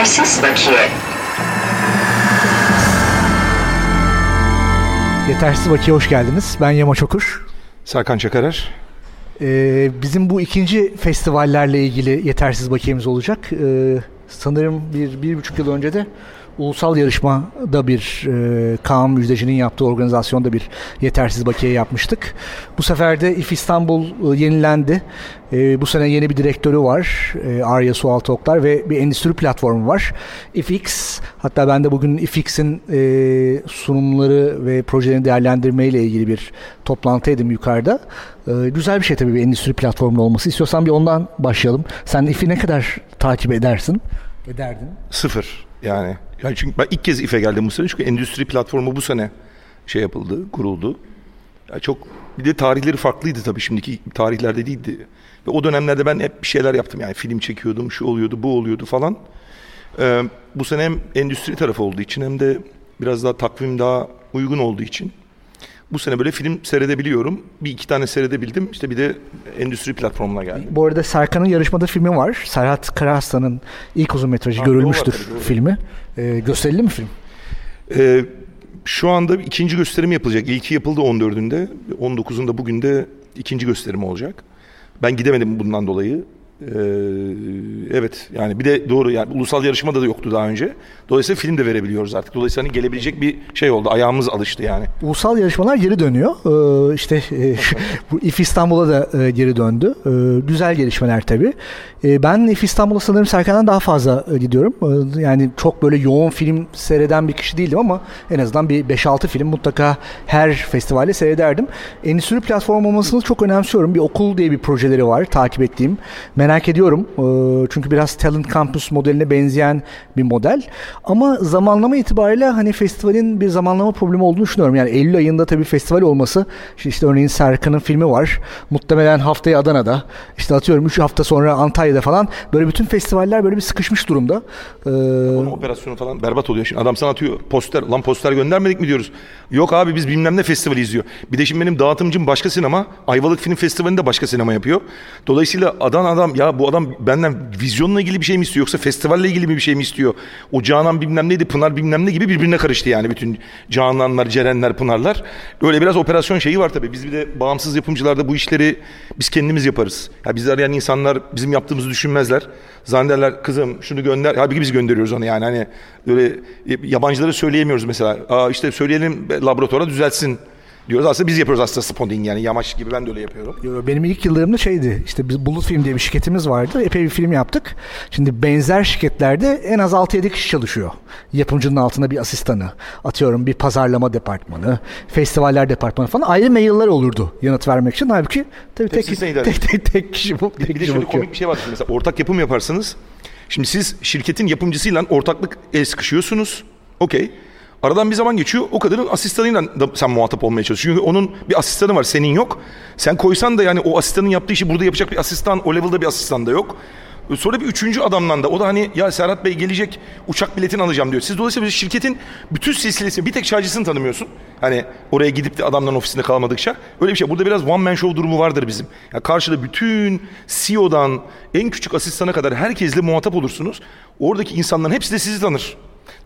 Yetersiz bakiye. Yetersiz Bakiye hoş geldiniz. Ben Yama Çokur. Serkan Çakarer. Ee, bizim bu ikinci festivallerle ilgili yetersiz bakiyemiz olacak. Ee, sanırım bir, bir buçuk yıl önce de ulusal yarışmada bir e, Kaan Müjdeci'nin yaptığı organizasyonda bir yetersiz bakiye yapmıştık. Bu sefer de İF İstanbul e, yenilendi. E, bu sene yeni bir direktörü var. E, Arya Sualtı Oklar ve bir endüstri platformu var. IFX hatta ben de bugün IFX'in e, sunumları ve projelerini değerlendirme ile ilgili bir toplantıdaydım yukarıda. E, güzel bir şey tabii bir endüstri platformunun olması. İstiyorsan bir ondan başlayalım. Sen IF'i ne kadar takip edersin? Ederdin. Sıfır yani. Yani çünkü ben ilk kez İF'e geldim bu sene çünkü endüstri platformu bu sene şey yapıldı, kuruldu. Yani çok bir de tarihleri farklıydı tabii şimdiki tarihlerde değildi. Ve o dönemlerde ben hep bir şeyler yaptım yani film çekiyordum, şu oluyordu, bu oluyordu falan. Ee, bu sene hem endüstri tarafı olduğu için hem de biraz daha takvim daha uygun olduğu için bu sene böyle film seyredebiliyorum. Bir iki tane seyredebildim. İşte bir de endüstri platformuna geldim. Bu arada Serkan'ın yarışmada filmi var. Serhat Karahaslan'ın ilk uzun metrajı Ha, görülmüştür doğru, doğru. filmi. Ee, gösterildi mi film? Ee, şu anda ikinci gösterim yapılacak. İlki yapıldı 14'ünde. 19'unda bugün de ikinci gösterim olacak. Ben gidemedim bundan dolayı. Ee, evet yani bir de doğru yani ulusal yarışmada da yoktu daha önce. Dolayısıyla film de verebiliyoruz artık. Dolayısıyla hani gelebilecek bir şey oldu. Ayağımız alıştı yani. Ulusal yarışmalar geri dönüyor. Ee, işte e, bu İF İstanbul'a da e, geri döndü. Ee, güzel gelişmeler tabii. Ee, ben İF İstanbul'a sanırım Serkan'dan daha fazla e, gidiyorum. Ee, yani çok böyle yoğun film seyreden bir kişi değildim ama en azından bir 5-6 film mutlaka her festivalde seyrederdim. Endüstri platformu olmasını çok önemsiyorum. Bir okul diye bir projeleri var takip ettiğim. Merak ediyorum. Ee, çünkü biraz Talent Campus modeline benzeyen bir model. Ama zamanlama itibariyle hani festivalin bir zamanlama problemi olduğunu düşünüyorum. Yani Eylül ayında tabii festival olması. işte işte örneğin Serkan'ın filmi var. Muhtemelen haftaya Adana'da. işte atıyorum 3 hafta sonra Antalya'da falan. Böyle bütün festivaller böyle bir sıkışmış durumda. Ee, Onun operasyonu falan berbat oluyor. Şimdi adam sana atıyor poster. Lan poster göndermedik mi diyoruz. Yok abi biz bilmem ne festivali izliyor. Bir de şimdi benim dağıtımcım başka sinema. Ayvalık Film Festivali'nde başka sinema yapıyor. Dolayısıyla adam ya bu adam benden vizyonla ilgili bir şey mi istiyor yoksa festivalle ilgili mi bir şey mi istiyor? O Canan bilmem neydi Pınar bilmem ne gibi birbirine karıştı yani bütün Cananlar, Cerenler, Pınarlar. Öyle biraz operasyon şeyi var tabii. Biz bir de bağımsız yapımcılarda bu işleri biz kendimiz yaparız. Ya biz arayan insanlar bizim yaptığımızı düşünmezler. Zannederler kızım şunu gönder. Halbuki biz gönderiyoruz onu yani. Hani böyle yabancılara söyleyemiyoruz mesela. Aa işte söyleyelim laboratuvara düzeltsin diyoruz. Aslında biz yapıyoruz aslında sponding yani yamaç gibi ben de öyle yapıyorum. Benim ilk yıllarımda şeydi işte biz Bulut Film diye bir şirketimiz vardı. Epey bir film yaptık. Şimdi benzer şirketlerde en az 6-7 kişi çalışıyor. Yapımcının altında bir asistanı, atıyorum bir pazarlama departmanı, festivaller departmanı falan ayrı mailler olurdu yanıt vermek için. Halbuki tabii tek, tek, tek, tek, kişi bu. Tek bir de şöyle komik bir şey var. Mesela ortak yapım yaparsınız. Şimdi siz şirketin yapımcısıyla ortaklık el sıkışıyorsunuz. Okey. Aradan bir zaman geçiyor. O kadının asistanıyla da sen muhatap olmaya çalışıyorsun. Çünkü onun bir asistanı var. Senin yok. Sen koysan da yani o asistanın yaptığı işi burada yapacak bir asistan, o level'da bir asistan da yok. Sonra bir üçüncü adamdan da o da hani ya Serhat Bey gelecek uçak biletini alacağım diyor. Siz dolayısıyla şirketin bütün silsilesini bir tek çaycısını tanımıyorsun. Hani oraya gidip de adamların ofisinde kalmadıkça. Öyle bir şey. Burada biraz one man show durumu vardır bizim. Ya karşıda bütün CEO'dan en küçük asistana kadar herkesle muhatap olursunuz. Oradaki insanların hepsi de sizi tanır.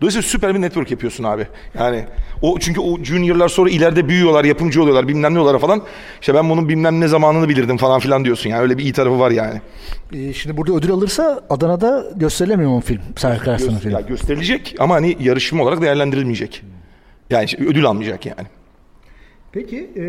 Dolayısıyla süper bir network yapıyorsun abi. Yani o çünkü o juniorlar sonra ileride büyüyorlar, yapımcı oluyorlar, bilmem ne oluyorlar falan. İşte ben bunun bilmem ne zamanını bilirdim falan filan diyorsun. Yani öyle bir iyi tarafı var yani. Ee, şimdi burada ödül alırsa Adana'da gösterilemiyor mu film? Serkan Arslan'ın Ya filmi. gösterilecek ama hani yarışma olarak değerlendirilmeyecek. Yani işte ödül almayacak yani. Peki e,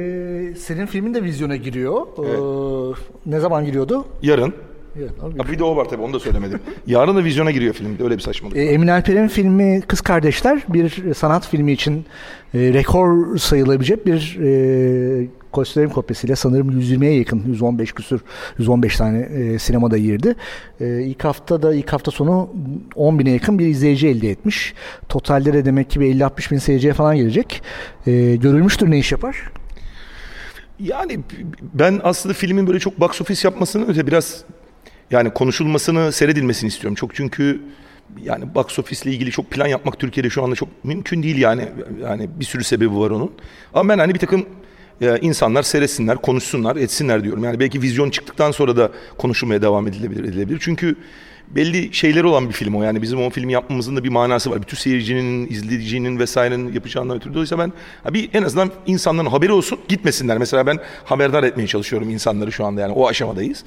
senin filmin de vizyona giriyor. Ee, ne zaman giriyordu? Yarın. Evet, bir de o var tabii onu da söylemedim. Yarın da vizyona giriyor film. Öyle bir saçmalık. E, Emin Alper'in filmi Kız Kardeşler bir sanat filmi için e, rekor sayılabilecek bir e, gösterim kopyasıyla sanırım 120'ye yakın 115 küsür 115 tane e, sinemada girdi. E, ilk hafta da ilk hafta sonu 10 bine yakın bir izleyici elde etmiş. Totalde de demek ki bir 50-60 bin seyirciye falan gelecek. E, görülmüştür ne iş yapar? Yani ben aslında filmin böyle çok box office yapmasını öte biraz yani konuşulmasını, seyredilmesini istiyorum. Çok çünkü yani box office ilgili çok plan yapmak Türkiye'de şu anda çok mümkün değil yani. Yani bir sürü sebebi var onun. Ama ben hani bir takım e, insanlar seyretsinler, konuşsunlar, etsinler diyorum. Yani belki vizyon çıktıktan sonra da konuşulmaya devam edilebilir. edilebilir. Çünkü belli şeyleri olan bir film o. Yani bizim o filmi yapmamızın da bir manası var. Bütün seyircinin, izleyicinin vesairenin yapacağından ötürü. Dolayısıyla ben bir en azından insanların haberi olsun gitmesinler. Mesela ben haberdar etmeye çalışıyorum insanları şu anda yani o aşamadayız.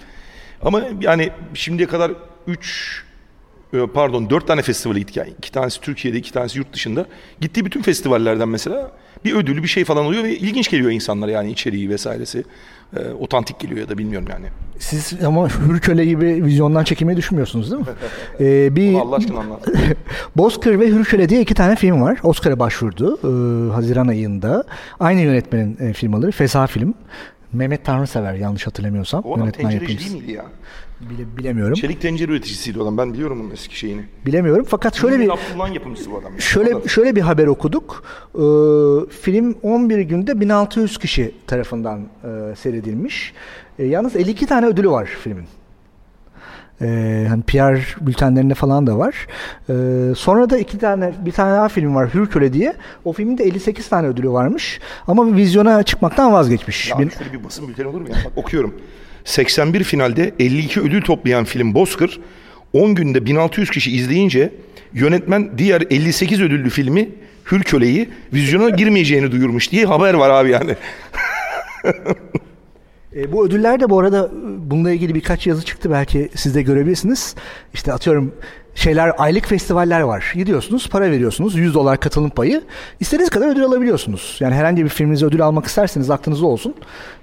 Ama yani şimdiye kadar 3 pardon 4 tane festivale gittik. Yani iki tanesi Türkiye'de, iki tanesi yurt dışında. Gittiği bütün festivallerden mesela bir ödülü bir şey falan oluyor ve ilginç geliyor insanlara yani içeriği vesairesi. E, otantik geliyor ya da bilmiyorum yani. Siz ama Hürköle gibi vizyondan çekilmeyi düşünmüyorsunuz değil mi? ee, bir Allah aşkına anlat. Bozkır ve Hürköle diye iki tane film var. Oscar'a başvurdu e, Haziran ayında. Aynı yönetmenin e, firmaları. Feza Film. Mehmet Tanrısever yanlış hatırlamıyorsam. O adam tencereci değil miydi ya? Bile, bilemiyorum. Çelik tencere üreticisiydi adam. Ben biliyorum onun eski şeyini. Bilemiyorum fakat şöyle bir Abdullah'ın yapımcısı bu adam. Şöyle adam. şöyle bir haber okuduk. Ee, film 11 günde 1600 kişi tarafından e, seyredilmiş. E, yalnız 52 tane ödülü var filmin. Ee, hani PR bültenlerinde falan da var. Ee, sonra da iki tane bir tane daha film var Hürköle diye. O filmin de 58 tane ödülü varmış. Ama vizyona çıkmaktan vazgeçmiş. Ya şöyle bir basın bülteni olur mu ya? Bak, okuyorum. 81 finalde 52 ödül toplayan film Bozkır 10 günde 1600 kişi izleyince yönetmen diğer 58 ödüllü filmi Hürköle'yi vizyona girmeyeceğini duyurmuş diye haber var abi yani. E, bu ödüller de bu arada e, bununla ilgili birkaç yazı çıktı belki siz de görebilirsiniz. İşte atıyorum şeyler aylık festivaller var. Gidiyorsunuz, para veriyorsunuz. 100 dolar katılım payı. İstediğiniz kadar ödül alabiliyorsunuz. Yani herhangi bir filminize ödül almak isterseniz aklınızda olsun.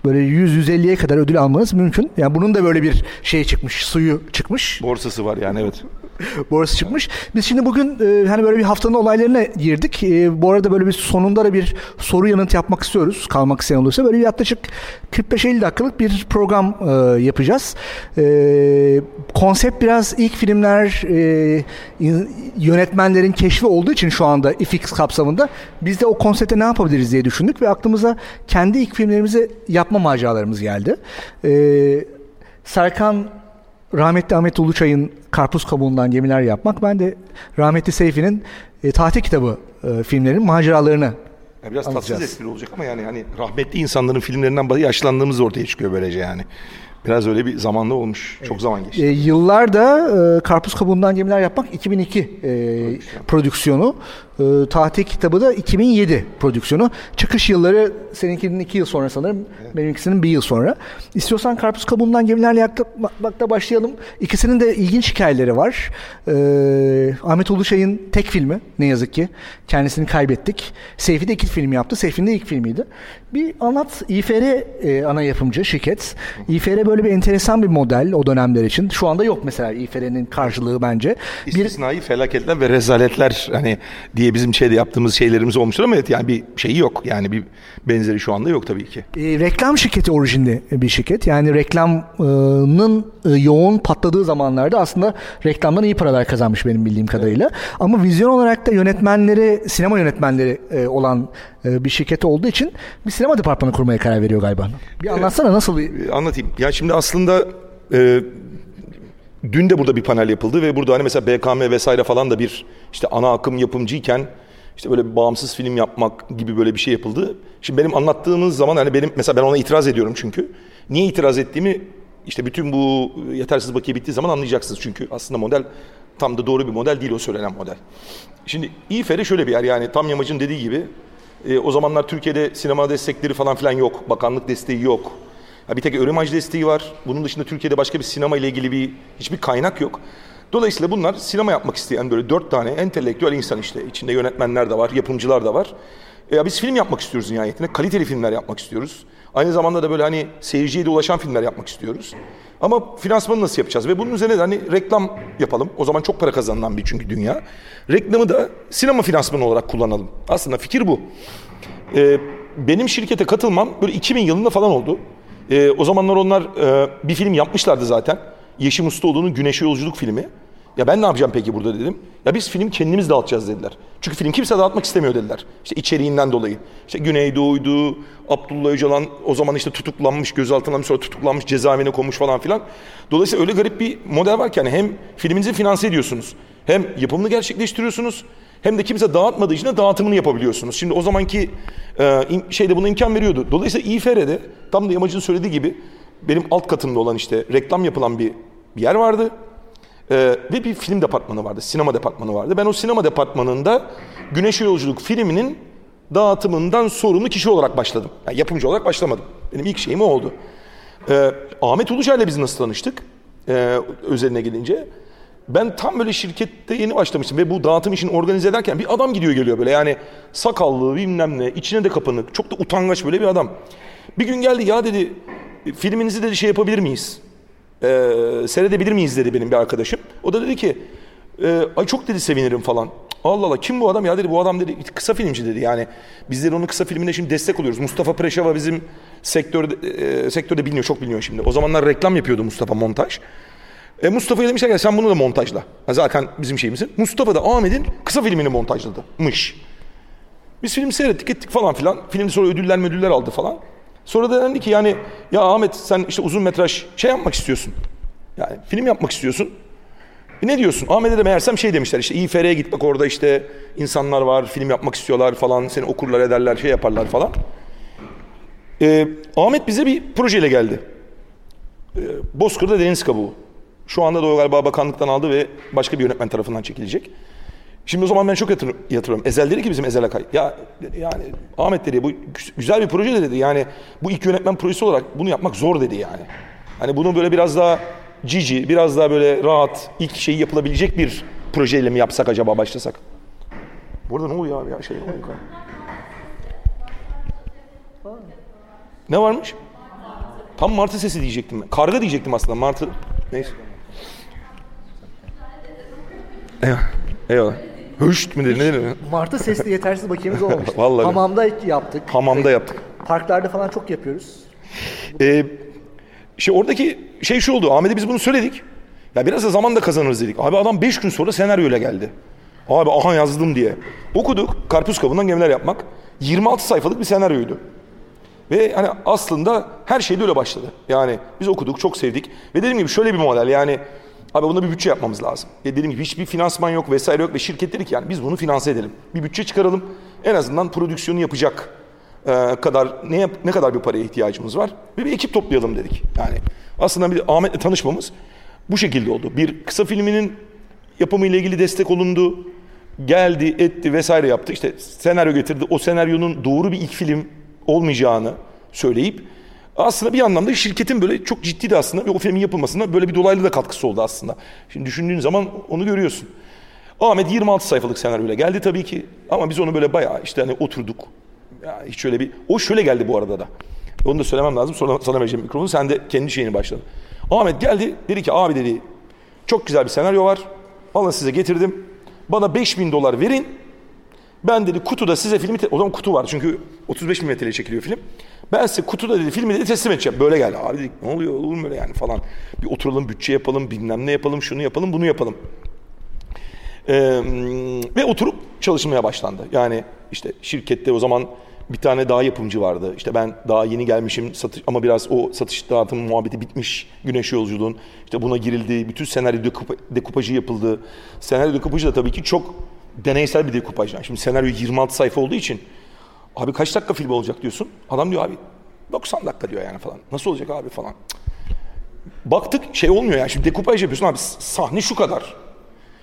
Böyle 100-150'ye kadar ödül almanız mümkün. Yani bunun da böyle bir şey çıkmış, suyu çıkmış. Borsası var yani evet. Borası çıkmış. Biz şimdi bugün e, hani böyle bir haftanın olaylarına girdik. E, bu arada böyle bir sonunda da bir soru yanıt yapmak istiyoruz. Kalmak isteyen olursa böyle bir yaklaşık 45-50 dakikalık bir program e, yapacağız. E, konsept biraz ilk filmler e, yönetmenlerin keşfi olduğu için şu anda IFX kapsamında biz de o konsepte ne yapabiliriz diye düşündük ve aklımıza kendi ilk filmlerimizi yapma maceralarımız geldi. E, Serkan rahmetli Ahmet Uluçay'ın Karpuz Kabuğundan Gemiler Yapmak. Ben de rahmetli Seyfi'nin e, tatil kitabı e, filmlerin maceralarını ya biraz tatsız espri olacak ama yani hani rahmetli insanların filmlerinden yaşlandığımız ortaya çıkıyor böylece yani. Biraz öyle bir zamanlı olmuş. Evet. Çok zaman geçti. E, yıllarda e, Karpuz Kabuğundan Gemiler Yapmak 2002 e, prodüksiyonu. E, tatil kitabı da 2007 prodüksiyonu. Çıkış yılları seninkinin iki yıl sonra sanırım. Evet. Benimkisinin bir yıl sonra. İstiyorsan Karpuz Kabuğundan Gemilerle Yakmak'ta başlayalım. İkisinin de ilginç hikayeleri var. E, Ahmet Uluşay'ın tek filmi ne yazık ki. Kendisini kaybettik. Seyfi de iki film yaptı. Seyfi'nin de ilk filmiydi. Bir anlat İFR e, ana yapımcı şirket. İFR böyle bir enteresan bir model o dönemler için. Şu anda yok mesela İFR'nin karşılığı bence. İstisnai bir... felaketler ve rezaletler hani diye bizim şeyde yaptığımız şeylerimiz olmuştur ama evet yani bir şeyi yok. Yani bir benzeri şu anda yok tabii ki. E, reklam şirketi orijinli bir şirket. Yani reklamın e, yoğun patladığı zamanlarda aslında reklamdan iyi paralar kazanmış benim bildiğim kadarıyla. Evet. Ama vizyon olarak da yönetmenleri, sinema yönetmenleri e, olan e, bir şirket olduğu için bir sinema departmanı kurmaya karar veriyor galiba. Bir anlatsana nasıl bir... Anlatayım. Ya şimdi aslında e, dün de burada bir panel yapıldı ve burada hani mesela BKM vesaire falan da bir işte ana akım yapımcıyken işte böyle bir bağımsız film yapmak gibi böyle bir şey yapıldı. Şimdi benim anlattığımız zaman hani benim mesela ben ona itiraz ediyorum çünkü. Niye itiraz ettiğimi işte bütün bu yetersiz bakiye bittiği zaman anlayacaksınız. Çünkü aslında model tam da doğru bir model değil o söylenen model. Şimdi İFR şöyle bir yer yani tam yamacın dediği gibi e, o zamanlar Türkiye'de sinema destekleri falan filan yok. Bakanlık desteği yok. Ya bir tek Öğrenmaj desteği var. Bunun dışında Türkiye'de başka bir sinema ile ilgili bir hiçbir kaynak yok. Dolayısıyla bunlar sinema yapmak isteyen böyle dört tane entelektüel insan işte. İçinde yönetmenler de var, yapımcılar da var. E ya biz film yapmak istiyoruz nihayetinde. Kaliteli filmler yapmak istiyoruz. Aynı zamanda da böyle hani seyirciye de ulaşan filmler yapmak istiyoruz. Ama finansmanı nasıl yapacağız? Ve bunun üzerine de hani reklam yapalım. O zaman çok para kazanılan bir çünkü dünya. Reklamı da sinema finansmanı olarak kullanalım. Aslında fikir bu. Ee, benim şirkete katılmam böyle 2000 yılında falan oldu. Ee, o zamanlar onlar e, bir film yapmışlardı zaten. Yeşim Ustaoğlu'nun Güneşe Yolculuk filmi. Ya ben ne yapacağım peki burada dedim. Ya biz film kendimiz dağıtacağız dediler. Çünkü film kimse dağıtmak istemiyor dediler. İşte içeriğinden dolayı. İşte Güneydoğu'ydu, Abdullah Öcalan o zaman işte tutuklanmış, gözaltına alınmış sonra tutuklanmış, cezaevine konmuş falan filan. Dolayısıyla öyle garip bir model var ki yani hem filminizi finanse ediyorsunuz, hem yapımını gerçekleştiriyorsunuz, Hem de kimse dağıtmadığı için de dağıtımını yapabiliyorsunuz. Şimdi o zamanki e, şeyde buna imkan veriyordu. Dolayısıyla İFR'de tam da Yamacı'nın söylediği gibi benim alt katımda olan işte reklam yapılan bir, bir yer vardı. E, ve bir film departmanı vardı, sinema departmanı vardı. Ben o sinema departmanında Güneş Yolculuk filminin dağıtımından sorumlu kişi olarak başladım. Yani yapımcı olarak başlamadım. Benim ilk şeyim o oldu. Ee, Ahmet Uluca ile biz nasıl tanıştık? Ee, özeline gelince. Ben tam böyle şirkette yeni başlamıştım ve bu dağıtım işini organize ederken bir adam gidiyor geliyor böyle yani sakallı bilmem ne içine de kapanık çok da utangaç böyle bir adam. Bir gün geldi ya dedi filminizi dedi şey yapabilir miyiz? Ee, seyredebilir miyiz dedi benim bir arkadaşım. O da dedi ki e, ay çok dedi sevinirim falan. Allah Allah kim bu adam ya dedi bu adam dedi kısa filmci dedi yani bizleri onun kısa filmine şimdi destek oluyoruz. Mustafa Preşava bizim sektörde, e, sektörde biliniyor çok biliniyor şimdi. O zamanlar reklam yapıyordu Mustafa montaj. E, Mustafa'ya demişler ki sen bunu da montajla. Ha, zaten bizim şeyimizin. Mustafa da Ahmet'in kısa filmini montajladımış. Biz film seyrettik ettik falan filan. Film sonra ödüller ödüller aldı falan. Sonra da dendi ki yani ya Ahmet sen işte uzun metraj şey yapmak istiyorsun. Yani film yapmak istiyorsun. E ne diyorsun? Ahmet'e de meğersem şey demişler işte İFR'ye git bak orada işte insanlar var film yapmak istiyorlar falan seni okurlar ederler şey yaparlar falan. Ee, Ahmet bize bir projeyle geldi. Ee, Bozkır'da deniz kabuğu. Şu anda da o galiba bakanlıktan aldı ve başka bir yönetmen tarafından çekilecek. Şimdi o zaman ben çok yatır, yatırıyorum. Ezel dedi ki bizim Ezel Akay. Ya yani Ahmet dedi bu güzel bir proje dedi. Yani bu ilk yönetmen projesi olarak bunu yapmak zor dedi yani. Hani bunu böyle biraz daha cici, biraz daha böyle rahat, ilk şeyi yapılabilecek bir projeyle mi yapsak acaba başlasak? Burada ne oluyor abi ya şey oluyor. Ne varmış? Tam martı sesi diyecektim ben. Karga diyecektim aslında. Martı. Neyse. Eyvallah. Eyvallah. Hüşt mü dedi? Ne dedi? Martı sesli yetersiz bakiyemiz olmamıştı. Vallahi. Hamamda yaptık. Hamamda yaptık. Parklarda falan çok yapıyoruz. Ee, işte oradaki şey şu oldu. Ahmet'e biz bunu söyledik. Ya biraz da zaman da kazanırız dedik. Abi adam 5 gün sonra senaryoyla geldi. Abi aha yazdım diye. Okuduk. Karpuz kabından gemiler yapmak. 26 sayfalık bir senaryoydu. Ve hani aslında her şey de öyle başladı. Yani biz okuduk, çok sevdik. Ve dediğim gibi şöyle bir model yani abi bunda bir bütçe yapmamız lazım. E dediğim gibi hiçbir finansman yok vesaire yok ve şirket dedi ki yani biz bunu finanse edelim. Bir bütçe çıkaralım. En azından prodüksiyonu yapacak e, kadar ne yap, ne kadar bir paraya ihtiyacımız var ve bir ekip toplayalım dedik. Yani aslında bir Ahmet'le tanışmamız bu şekilde oldu. Bir kısa filminin yapımı ile ilgili destek olundu. Geldi, etti vesaire yaptı. İşte senaryo getirdi. O senaryonun doğru bir ilk film olmayacağını söyleyip aslında bir anlamda şirketin böyle çok ciddi de aslında ve o filmin yapılmasına böyle bir dolaylı da katkısı oldu aslında. Şimdi düşündüğün zaman onu görüyorsun. Ahmet 26 sayfalık senaryoyla geldi tabii ki ama biz onu böyle bayağı işte hani oturduk. Ya hiç şöyle bir o şöyle geldi bu arada da. Onu da söylemem lazım. Sonra sana vereceğim mikrofonu. Sen de kendi şeyini başladın. Ahmet geldi. Dedi ki abi dedi çok güzel bir senaryo var. Alın size getirdim. Bana 5000 dolar verin. Ben dedi kutuda size filmi, o zaman kutu var çünkü 35 milimetre çekiliyor film. Ben size kutuda dedi filmi dedi teslim edeceğim. Böyle geldi. Abi dedik ne oluyor olur mu böyle yani falan. Bir oturalım bütçe yapalım bilmem ne yapalım şunu yapalım bunu yapalım. Ee, ve oturup çalışmaya başlandı. Yani işte şirkette o zaman bir tane daha yapımcı vardı. İşte ben daha yeni gelmişim satış, ama biraz o satış dağıtım muhabbeti bitmiş güneş yolculuğun. İşte buna girildi. Bütün senaryo dekupajı yapıldı. Senaryo dekupajı da tabii ki çok deneysel bir dekupaj. Yani şimdi senaryo 26 sayfa olduğu için abi kaç dakika film olacak diyorsun. Adam diyor abi 90 dakika diyor yani falan. Nasıl olacak abi falan. Baktık şey olmuyor yani. Şimdi dekupaj yapıyorsun abi sahne şu kadar.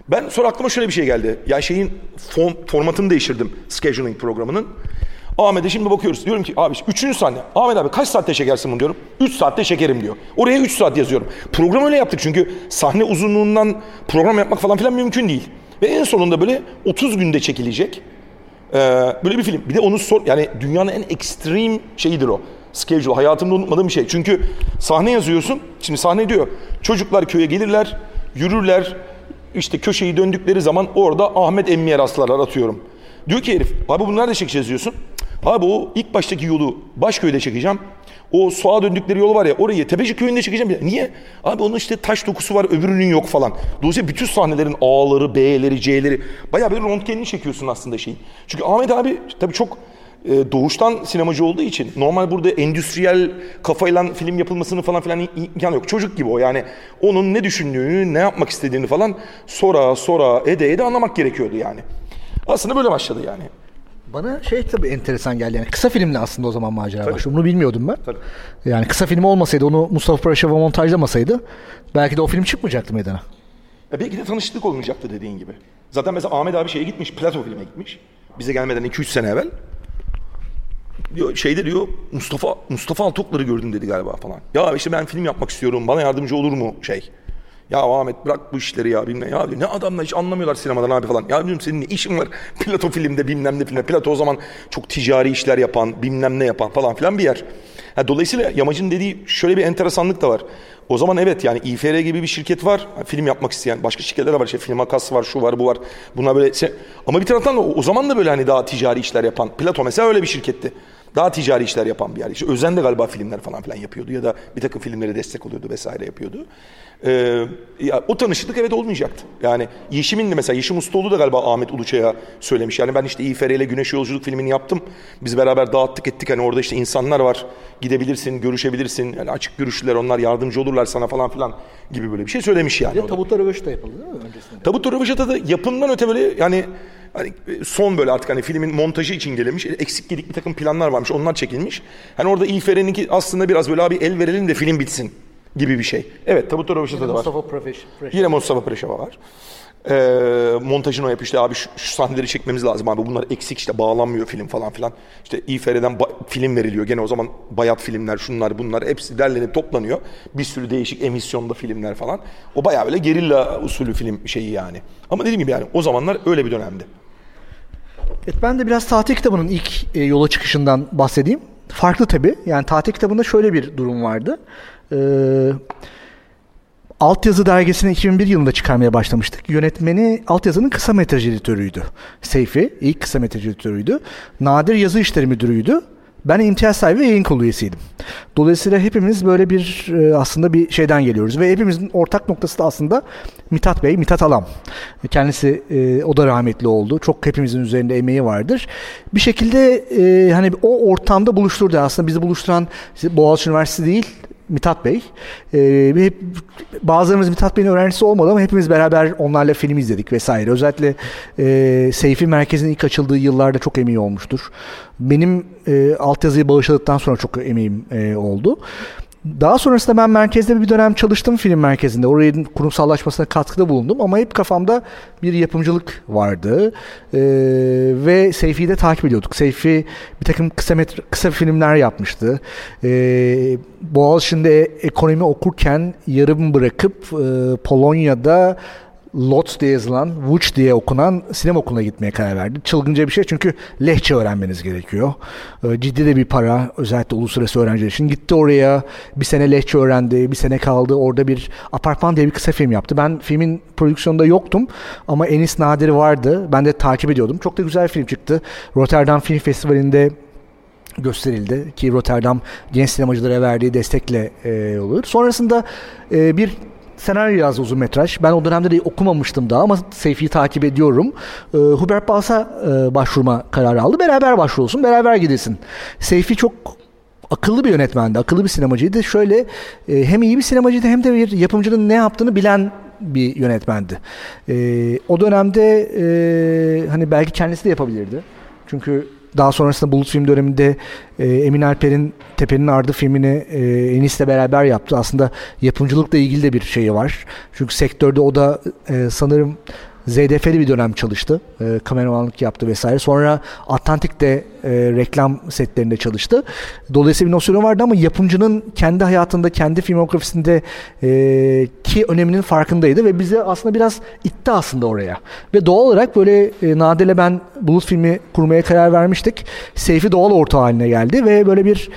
Ben sonra aklıma şöyle bir şey geldi. Ya şeyin form, formatını değiştirdim scheduling programının. Ahmet'e şimdi bakıyoruz. Diyorum ki abi üçüncü sahne. Ahmet abi kaç saatte çekersin bunu diyorum. Üç saatte çekerim diyor. Oraya üç saat yazıyorum. Program öyle yaptık çünkü sahne uzunluğundan program yapmak falan filan mümkün değil. Ve en sonunda böyle 30 günde çekilecek ee, böyle bir film. Bir de onu sor yani dünyanın en ekstrem şeyidir o. Schedule. Hayatımda unutmadığım bir şey. Çünkü sahne yazıyorsun. Şimdi sahne diyor. Çocuklar köye gelirler, yürürler. işte köşeyi döndükleri zaman orada Ahmet Emmi'ye rastlarlar atıyorum. Diyor ki herif abi bunu nerede çekeceğiz diyorsun. Abi o ilk baştaki yolu Başköy'de çekeceğim. O soğa döndükleri yol var ya orayı Tepecik köyünde çekeceğim. Niye? Abi onun işte taş dokusu var öbürünün yok falan. Dolayısıyla bütün sahnelerin A'ları, B'leri, C'leri bayağı böyle röntgenini çekiyorsun aslında şeyin. Çünkü Ahmet abi tabii çok e, doğuştan sinemacı olduğu için normal burada endüstriyel kafayla film yapılmasını falan filan imkanı yok. Çocuk gibi o yani onun ne düşündüğünü, ne yapmak istediğini falan sonra sonra ede ede anlamak gerekiyordu yani. Aslında böyle başladı yani. Bana şey tabii enteresan geldi yani kısa filmle aslında o zaman macera başlıyor. Bunu bilmiyordum ben. Tabii. Yani kısa film olmasaydı onu Mustafa Paraşova montajlamasaydı belki de o film çıkmayacaktı meydana. Ya belki de tanışıklık olmayacaktı dediğin gibi. Zaten mesela Ahmet abi şeye gitmiş, Plato filme gitmiş. Bize gelmeden 2-3 sene evvel. Diyor, şeyde diyor Mustafa Mustafa Altoklar'ı gördüm dedi galiba falan. Ya işte ben film yapmak istiyorum bana yardımcı olur mu şey. Ya Ahmet bırak bu işleri ya bilmem ya diyor, ne adamlar hiç anlamıyorlar sinemadan abi falan. Ya diyorum senin ne işin var Plato filmde bilmem ne filmde. Plato o zaman çok ticari işler yapan bilmem ne yapan falan filan bir yer. Ha, dolayısıyla Yamacın dediği şöyle bir enteresanlık da var. O zaman evet yani İFR gibi bir şirket var. Film yapmak isteyen başka şirketler de var. İşte film Akas var, şu var, bu var. Bunlar böyle ama bir taraftan da o zaman da böyle hani daha ticari işler yapan. Plato mesela öyle bir şirketti. Daha ticari işler yapan bir yer. İşte Özen de galiba filmler falan filan yapıyordu ya da bir takım filmlere destek oluyordu vesaire yapıyordu. Ee, ya, o tanışıklık evet olmayacaktı. Yani Yeşim'in de mesela Yeşim Ustaoğlu da galiba Ahmet Uluçay'a söylemiş. Yani ben işte İFR ile Güneş Yolculuk filmini yaptım. Biz beraber dağıttık ettik. Hani orada işte insanlar var. Gidebilirsin, görüşebilirsin. Yani açık görüşlüler onlar yardımcı olurlar sana falan filan gibi böyle bir şey söylemiş yani. Ya Tabutta Röveş de yapıldı değil mi öncesinde? Tabutta Röveşat'a da yapımdan öte böyle yani hani son böyle artık hani filmin montajı için gelinmiş. Eksik gedik bir takım planlar varmış. Onlar çekilmiş. Hani orada İFR'ninki aslında biraz böyle abi el verelim de film bitsin gibi bir şey. Evet Tabutta Röveşat'ta da var. Mustafa. Yine Mustafa Preşeva var. Ee, montajını yapıyor işte abi şu, şu sahneleri çekmemiz lazım abi bunlar eksik işte bağlanmıyor film falan filan. İşte İFR'den film veriliyor gene o zaman bayat filmler şunlar bunlar hepsi derlenip toplanıyor. Bir sürü değişik emisyonda filmler falan. O bayağı böyle gerilla usulü film şeyi yani. Ama dediğim gibi yani o zamanlar öyle bir dönemdi. Evet, ben de biraz tatil kitabının ilk e, yola çıkışından bahsedeyim. Farklı tabii. Yani tatil kitabında şöyle bir durum vardı. Ee, Altyazı dergisini 2001 yılında çıkarmaya başlamıştık. Yönetmeni Altyazı'nın kısa metraj editörüydü. Seyfi ilk kısa metraj editörüydü. Nadir yazı işleri müdürüydü. Ben imtiyaz sahibi ve yayın kurulu üyesiydim. Dolayısıyla hepimiz böyle bir e, aslında bir şeyden geliyoruz ve hepimizin ortak noktası da aslında Mithat Bey, Mithat Alam. Kendisi e, o da rahmetli oldu. Çok hepimizin üzerinde emeği vardır. Bir şekilde e, hani o ortamda buluşturdu aslında bizi buluşturan Boğaziçi Üniversitesi değil, Mithat Bey. Ee, hep, bazılarımız Mithat Bey'in öğrencisi olmadı ama hepimiz beraber onlarla film izledik vesaire. Özellikle e, Seyfi Merkezi'nin ilk açıldığı yıllarda çok emeği olmuştur. Benim e, altyazıyı bağışladıktan sonra çok emeğim e, oldu. Daha sonrasında ben merkezde bir dönem çalıştım film merkezinde. Orayın kurumsallaşmasına katkıda bulundum ama hep kafamda bir yapımcılık vardı. Ee, ve Seyfi'yi de takip ediyorduk. Seyfi bir takım kısa, metre, kısa filmler yapmıştı. Ee, Boğaziçi'nde ekonomi okurken yarım bırakıp e, Polonya'da Lot diye yazılan, Vuç diye okunan sinema okuluna gitmeye karar verdi. Çılgınca bir şey çünkü lehçe öğrenmeniz gerekiyor. Ee, ciddi de bir para özellikle uluslararası öğrenciler için. Gitti oraya bir sene lehçe öğrendi, bir sene kaldı. Orada bir apartman diye bir kısa film yaptı. Ben filmin prodüksiyonunda yoktum ama Enis Nadir vardı. Ben de takip ediyordum. Çok da güzel film çıktı. Rotterdam Film Festivali'nde gösterildi ki Rotterdam genç sinemacılara verdiği destekle e, olur. Sonrasında e, bir senaryo yazdı uzun metraj. Ben o dönemde de okumamıştım daha ama Seyfi'yi takip ediyorum. E, Hubert Bals'a e, başvurma kararı aldı. Beraber başvurulsun, beraber gidesin. Seyfi çok akıllı bir yönetmendi, akıllı bir sinemacıydı. Şöyle e, hem iyi bir sinemacıydı hem de bir yapımcının ne yaptığını bilen bir yönetmendi. E, o dönemde e, hani belki kendisi de yapabilirdi. Çünkü daha sonrasında Bulut Film döneminde e, Emin Alper'in Tepe'nin Ardı filmini e, Enis'le beraber yaptı. Aslında yapımcılıkla ilgili de bir şeyi var. Çünkü sektörde o da e, sanırım ZDF'li bir dönem çalıştı. E, kameramanlık yaptı vesaire. Sonra Atlantik'te e, reklam setlerinde çalıştı. Dolayısıyla bir nosyonu vardı ama yapımcının kendi hayatında, kendi filmografisinde e, ki öneminin farkındaydı ve bize aslında biraz itti aslında oraya. Ve doğal olarak böyle e, Nadir'le ben Bulut filmi kurmaya karar vermiştik. Seyfi doğal orta haline geldi ve böyle bir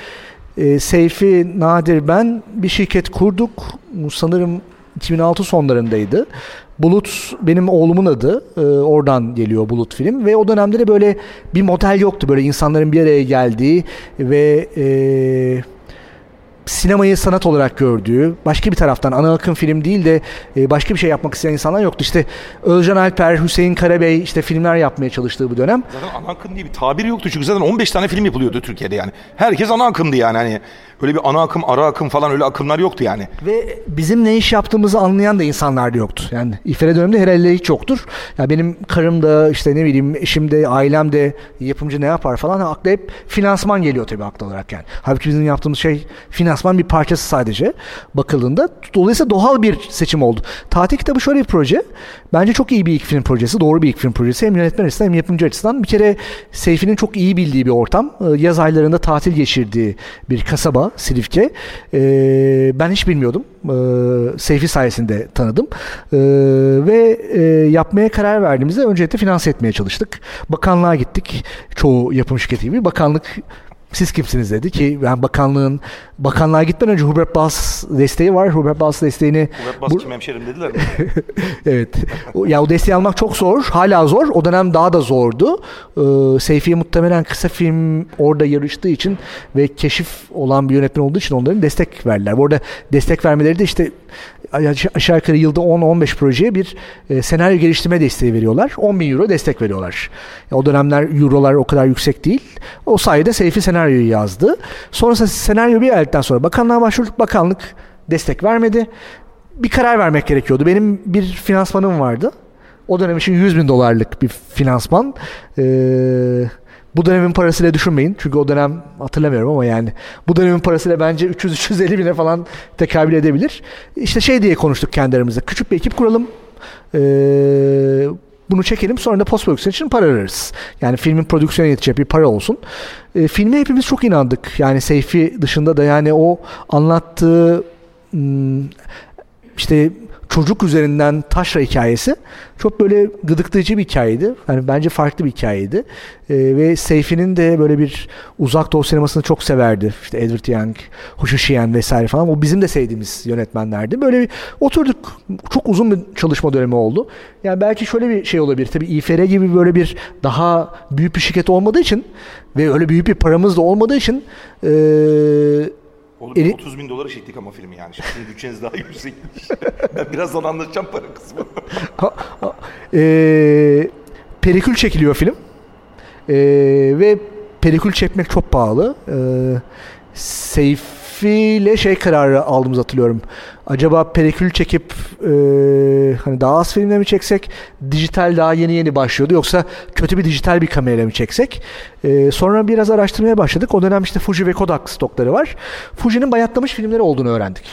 e, Seyfi, Nadir, ben bir şirket kurduk. Sanırım 2006 sonlarındaydı. Bulut benim oğlumun adı. Ee, oradan geliyor Bulut film. Ve o dönemde de böyle bir model yoktu. Böyle insanların bir araya geldiği ve e, sinemayı sanat olarak gördüğü, başka bir taraftan ana akım film değil de e, başka bir şey yapmak isteyen insanlar yoktu. İşte Özcan Alper, Hüseyin Karabey işte filmler yapmaya çalıştığı bu dönem. Zaten ana akım diye bir tabir yoktu çünkü zaten 15 tane film yapılıyordu Türkiye'de yani. Herkes ana akımdı yani hani öyle bir ana akım, ara akım falan öyle akımlar yoktu yani. Ve bizim ne iş yaptığımızı anlayan da insanlar da yoktu. Yani İFRE döneminde herhalde hiç yoktur. Ya benim karım da işte ne bileyim eşim de ailem de yapımcı ne yapar falan akla hep finansman geliyor tabii aklı olarak yani. Halbuki bizim yaptığımız şey finansman bir parçası sadece bakıldığında. Dolayısıyla doğal bir seçim oldu. Tatil kitabı şöyle bir proje. Bence çok iyi bir ilk film projesi. Doğru bir ilk film projesi. Hem yönetmen açısından hem yapımcı açısından. Bir kere Seyfi'nin çok iyi bildiği bir ortam. Ee, yaz aylarında tatil geçirdiği bir kasaba Silifke. Ee, ben hiç bilmiyordum. Ee, Seyfi sayesinde tanıdım. Ve e, yapmaya karar verdiğimizde öncelikle finanse etmeye çalıştık. Bakanlığa gittik. Çoğu yapım şirketi gibi. Bakanlık siz kimsiniz dedi ki ben bakanlığın bakanlığa gitmeden önce Hubert Bas desteği var. Hubert Bas desteğini Hubert Bas bu... kim hemşerim dediler mi? evet. ya o desteği almak çok zor. Hala zor. O dönem daha da zordu. Ee, Seyfiye muhtemelen kısa film orada yarıştığı için ve keşif olan bir yönetmen olduğu için onların destek verdiler. Bu arada destek vermeleri de işte aşağı yukarı yılda 10-15 projeye bir e, senaryo geliştirme desteği veriyorlar. 10 bin euro destek veriyorlar. O dönemler eurolar o kadar yüksek değil. O sayede Seyfi senaryoyu yazdı. Sonrasında senaryo bir geldikten sonra bakanlığa başvurduk. Bakanlık destek vermedi. Bir karar vermek gerekiyordu. Benim bir finansmanım vardı. O dönem için 100 bin dolarlık bir finansman. Eee bu dönemin parasıyla düşünmeyin. Çünkü o dönem hatırlamıyorum ama yani bu dönemin parasıyla bence 300-350 bine falan tekabül edebilir. İşte şey diye konuştuk kendi aramızda. Küçük bir ekip kuralım. Ee, bunu çekelim sonra da post prodüksiyon için para ararız. Yani filmin prodüksiyona yetecek bir para olsun. E, filme hepimiz çok inandık. Yani Seyfi dışında da yani o anlattığı hmm, işte çocuk üzerinden taşra hikayesi çok böyle gıdıklayıcı bir hikayeydi. Yani bence farklı bir hikayeydi. E, ve Seyfi'nin de böyle bir uzak doğu sinemasını çok severdi. İşte Edward Young, Hu Shiyan vesaire falan. O bizim de sevdiğimiz yönetmenlerdi. Böyle bir oturduk. Çok uzun bir çalışma dönemi oldu. Yani belki şöyle bir şey olabilir. Tabii İFR gibi böyle bir daha büyük bir şirket olmadığı için ve öyle büyük bir paramız da olmadığı için eee Oğlum Eli... 30 bin dolara çektik ama filmi yani. Şimdi bütçeniz daha yüksekmiş. ben birazdan anlatacağım para kısmı. e, perikül çekiliyor film. E, ve perikül çekmek çok pahalı. E, Seyfi'yle şey kararı aldığımızı hatırlıyorum. Acaba perikül çekip e, hani daha az filmle mi çeksek? Dijital daha yeni yeni başlıyordu. Yoksa kötü bir dijital bir kamerayla mı çeksek? E, sonra biraz araştırmaya başladık. O dönem işte Fuji ve Kodak stokları var. Fuji'nin bayatlamış filmleri olduğunu öğrendik.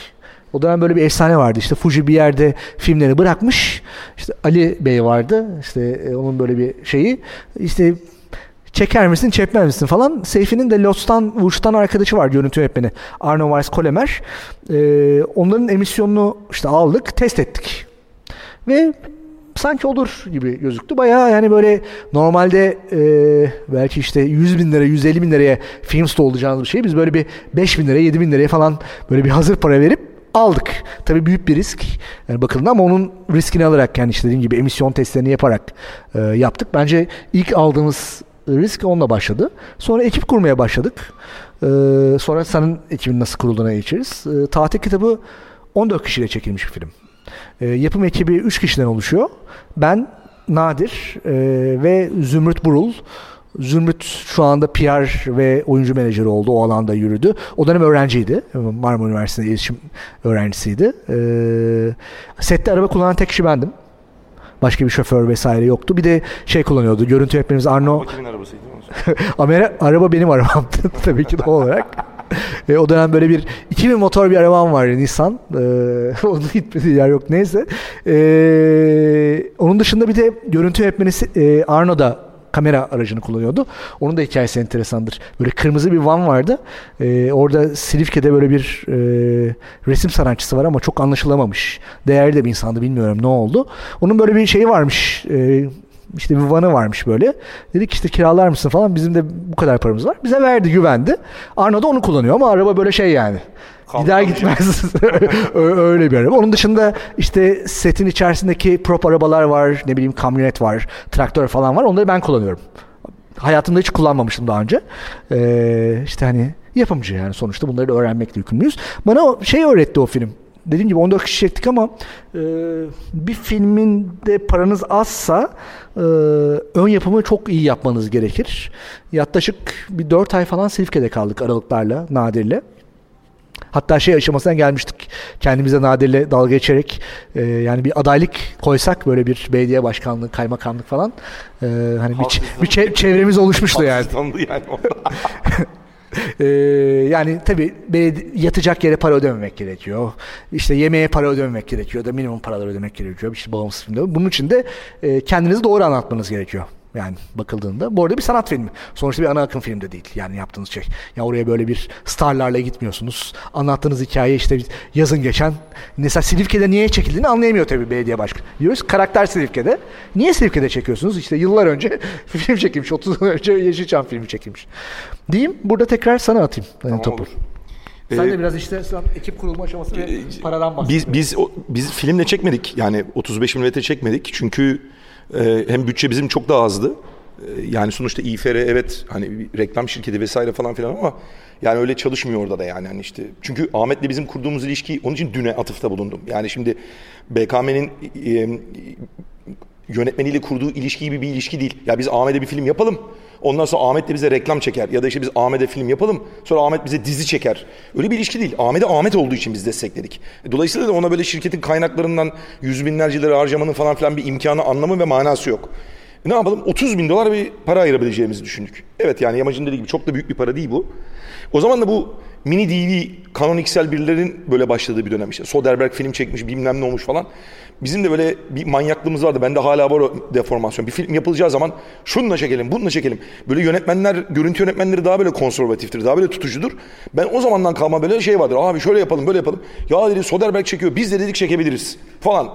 O dönem böyle bir efsane vardı. İşte Fuji bir yerde filmleri bırakmış. İşte Ali Bey vardı. İşte e, onun böyle bir şeyi. İşte çeker misin çekmez misin falan. Seyfi'nin de Lost'tan Vuç'tan arkadaşı var görüntü yönetmeni. Arno Weiss Kolemer. Ee, onların emisyonunu işte aldık test ettik. Ve sanki olur gibi gözüktü. Bayağı yani böyle normalde e, belki işte 100 bin lira 150 bin liraya film store olacağınız bir şey. Biz böyle bir 5 bin liraya 7 bin liraya falan böyle bir hazır para verip aldık. Tabii büyük bir risk yani bakıldığında ama onun riskini alarak yani işte dediğim gibi emisyon testlerini yaparak e, yaptık. Bence ilk aldığımız risk onunla başladı. Sonra ekip kurmaya başladık. Ee, sonra senin ekibin nasıl kurulduğuna geçeriz. Ee, tatil kitabı 14 kişiyle çekilmiş bir film. Ee, yapım ekibi 3 kişiden oluşuyor. Ben, Nadir e, ve Zümrüt Burul. Zümrüt şu anda PR ve oyuncu menajeri oldu. O alanda yürüdü. O dönem öğrenciydi. Marmara Üniversitesi'nde iletişim öğrencisiydi. Ee, sette araba kullanan tek kişi bendim. Başka bir şoför vesaire yoktu. Bir de şey kullanıyordu. Görüntü yönetmenimiz Arno. Kimin arabasıydı? Amera, araba benim arabam tabii ki doğal olarak. e, o dönem böyle bir 2000 motor bir arabam var Nissan. E, onun gitmediği yer yok neyse. E, onun dışında bir de görüntü yönetmeni e, Arno da kamera aracını kullanıyordu. Onun da hikayesi enteresandır. Böyle kırmızı bir van vardı. Ee, orada Silifke'de böyle bir e, resim sanatçısı var ama çok anlaşılamamış. Değerli de bir insandı bilmiyorum ne oldu. Onun böyle bir şeyi varmış. E, işte bir vanı varmış böyle. Dedik işte kiralar mısın falan. Bizim de bu kadar paramız var. Bize verdi güvendi. Arno da onu kullanıyor ama araba böyle şey yani. Gider gitmez. Öyle bir araba. Onun dışında işte setin içerisindeki prop arabalar var. Ne bileyim kamyonet var. Traktör falan var. Onları ben kullanıyorum. Hayatımda hiç kullanmamıştım daha önce. Ee, işte hani yapımcı yani sonuçta bunları da öğrenmekle yükümlüyüz. Bana şey öğretti o film. Dediğim gibi 14 kişi çektik ama e, bir filmin de paranız azsa e, ön yapımı çok iyi yapmanız gerekir. Yaklaşık bir 4 ay falan Silifke'de kaldık aralıklarla, Nadir'le. Hatta şey aşamasına gelmiştik. Kendimize Nadir'le dalga geçerek e, yani bir adaylık koysak böyle bir belediye başkanlığı, kaymakamlık falan e, hani bir, ç- bir çe- çevremiz oluşmuştu yani. Yani. Ee, yani tabii yatacak yere para ödememek gerekiyor. İşte yemeğe para ödememek gerekiyor da minimum paralar ödemek gerekiyor. İşte bağımsız. Bunun için de e, kendinizi doğru anlatmanız gerekiyor. Yani bakıldığında. Bu arada bir sanat filmi. Sonuçta bir ana akım film de değil. Yani yaptığınız şey. Ya oraya böyle bir starlarla gitmiyorsunuz. Anlattığınız hikaye işte yazın geçen. Mesela Silifke'de niye çekildiğini anlayamıyor tabii belediye başkanı. Diyoruz karakter Silifke'de. Niye Silifke'de çekiyorsunuz? İşte yıllar önce film çekilmiş. 30 yıl önce Yeşilçam filmi çekilmiş. Diyeyim burada tekrar sana atayım yani Tamam, topu. olur. Sen Ee, de biraz işte ekip kurulma aşaması ve paradan bahset. Biz biz biz filmle çekmedik. Yani 35 mm çekmedik. Çünkü e, hem bütçe bizim çok daha azdı. E, yani sonuçta İFR evet hani reklam şirketi vesaire falan filan ama yani öyle çalışmıyor orada da yani. Hani işte çünkü Ahmet'le bizim kurduğumuz ilişki onun için düne atıfta bulundum. Yani şimdi BKM'nin e, yönetmeniyle kurduğu ilişki gibi bir ilişki değil. Ya biz Ahmet'e bir film yapalım. Ondan sonra Ahmet de bize reklam çeker. Ya da işte biz Ahmet'e film yapalım. Sonra Ahmet bize dizi çeker. Öyle bir ilişki değil. Ahmet'e Ahmet olduğu için biz destekledik. Dolayısıyla da ona böyle şirketin kaynaklarından yüz binlerce lira harcamanın falan filan bir imkanı, anlamı ve manası yok. Ne yapalım? 30 bin dolar bir para ayırabileceğimizi düşündük. Evet yani Yamacın dediği gibi çok da büyük bir para değil bu. O zaman da bu mini DV, Canon XL1'lerin böyle başladığı bir dönem işte. Soderbergh film çekmiş bilmem ne olmuş falan. Bizim de böyle bir manyaklığımız vardı. Bende hala var o deformasyon. Bir film yapılacağı zaman şununla çekelim, bununla çekelim. Böyle yönetmenler, görüntü yönetmenleri daha böyle konservatiftir, daha böyle tutucudur. Ben o zamandan kalma böyle şey vardır. Abi şöyle yapalım, böyle yapalım. Ya dedi Soderbergh çekiyor, biz de dedik çekebiliriz falan.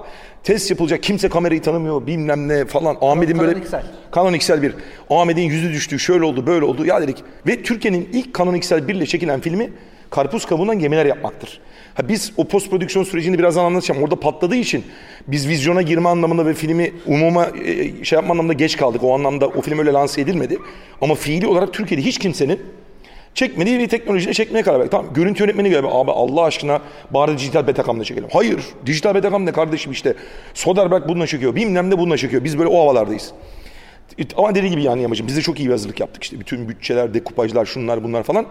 Test yapılacak, kimse kamerayı tanımıyor, bilmem ne falan. Ahmet'in böyle... XL. Canon XL1. Ahmet'in yüzü düştü, şöyle oldu, böyle oldu. Ya dedik. Ve Türkiye'nin ilk Canon XL1 ile çekilen filmi karpuz kabuğundan gemiler yapmaktır. Ha biz o post prodüksiyon sürecini birazdan anlatacağım. Orada patladığı için biz vizyona girme anlamında ve filmi umuma e, şey yapma anlamında geç kaldık. O anlamda o film öyle lanse edilmedi. Ama fiili olarak Türkiye'de hiç kimsenin çekmediği bir teknolojiyle çekmeye karar verdik. Tamam görüntü yönetmeni gibi abi Allah aşkına bari dijital betakamla çekelim. Hayır dijital betakam ne kardeşim işte. Soderbergh bununla çekiyor bilmem ne bununla çekiyor. Biz böyle o havalardayız. Ama dediği gibi yani yamacım biz de çok iyi bir hazırlık yaptık işte. Bütün bütçeler, dekupajlar, şunlar bunlar falan.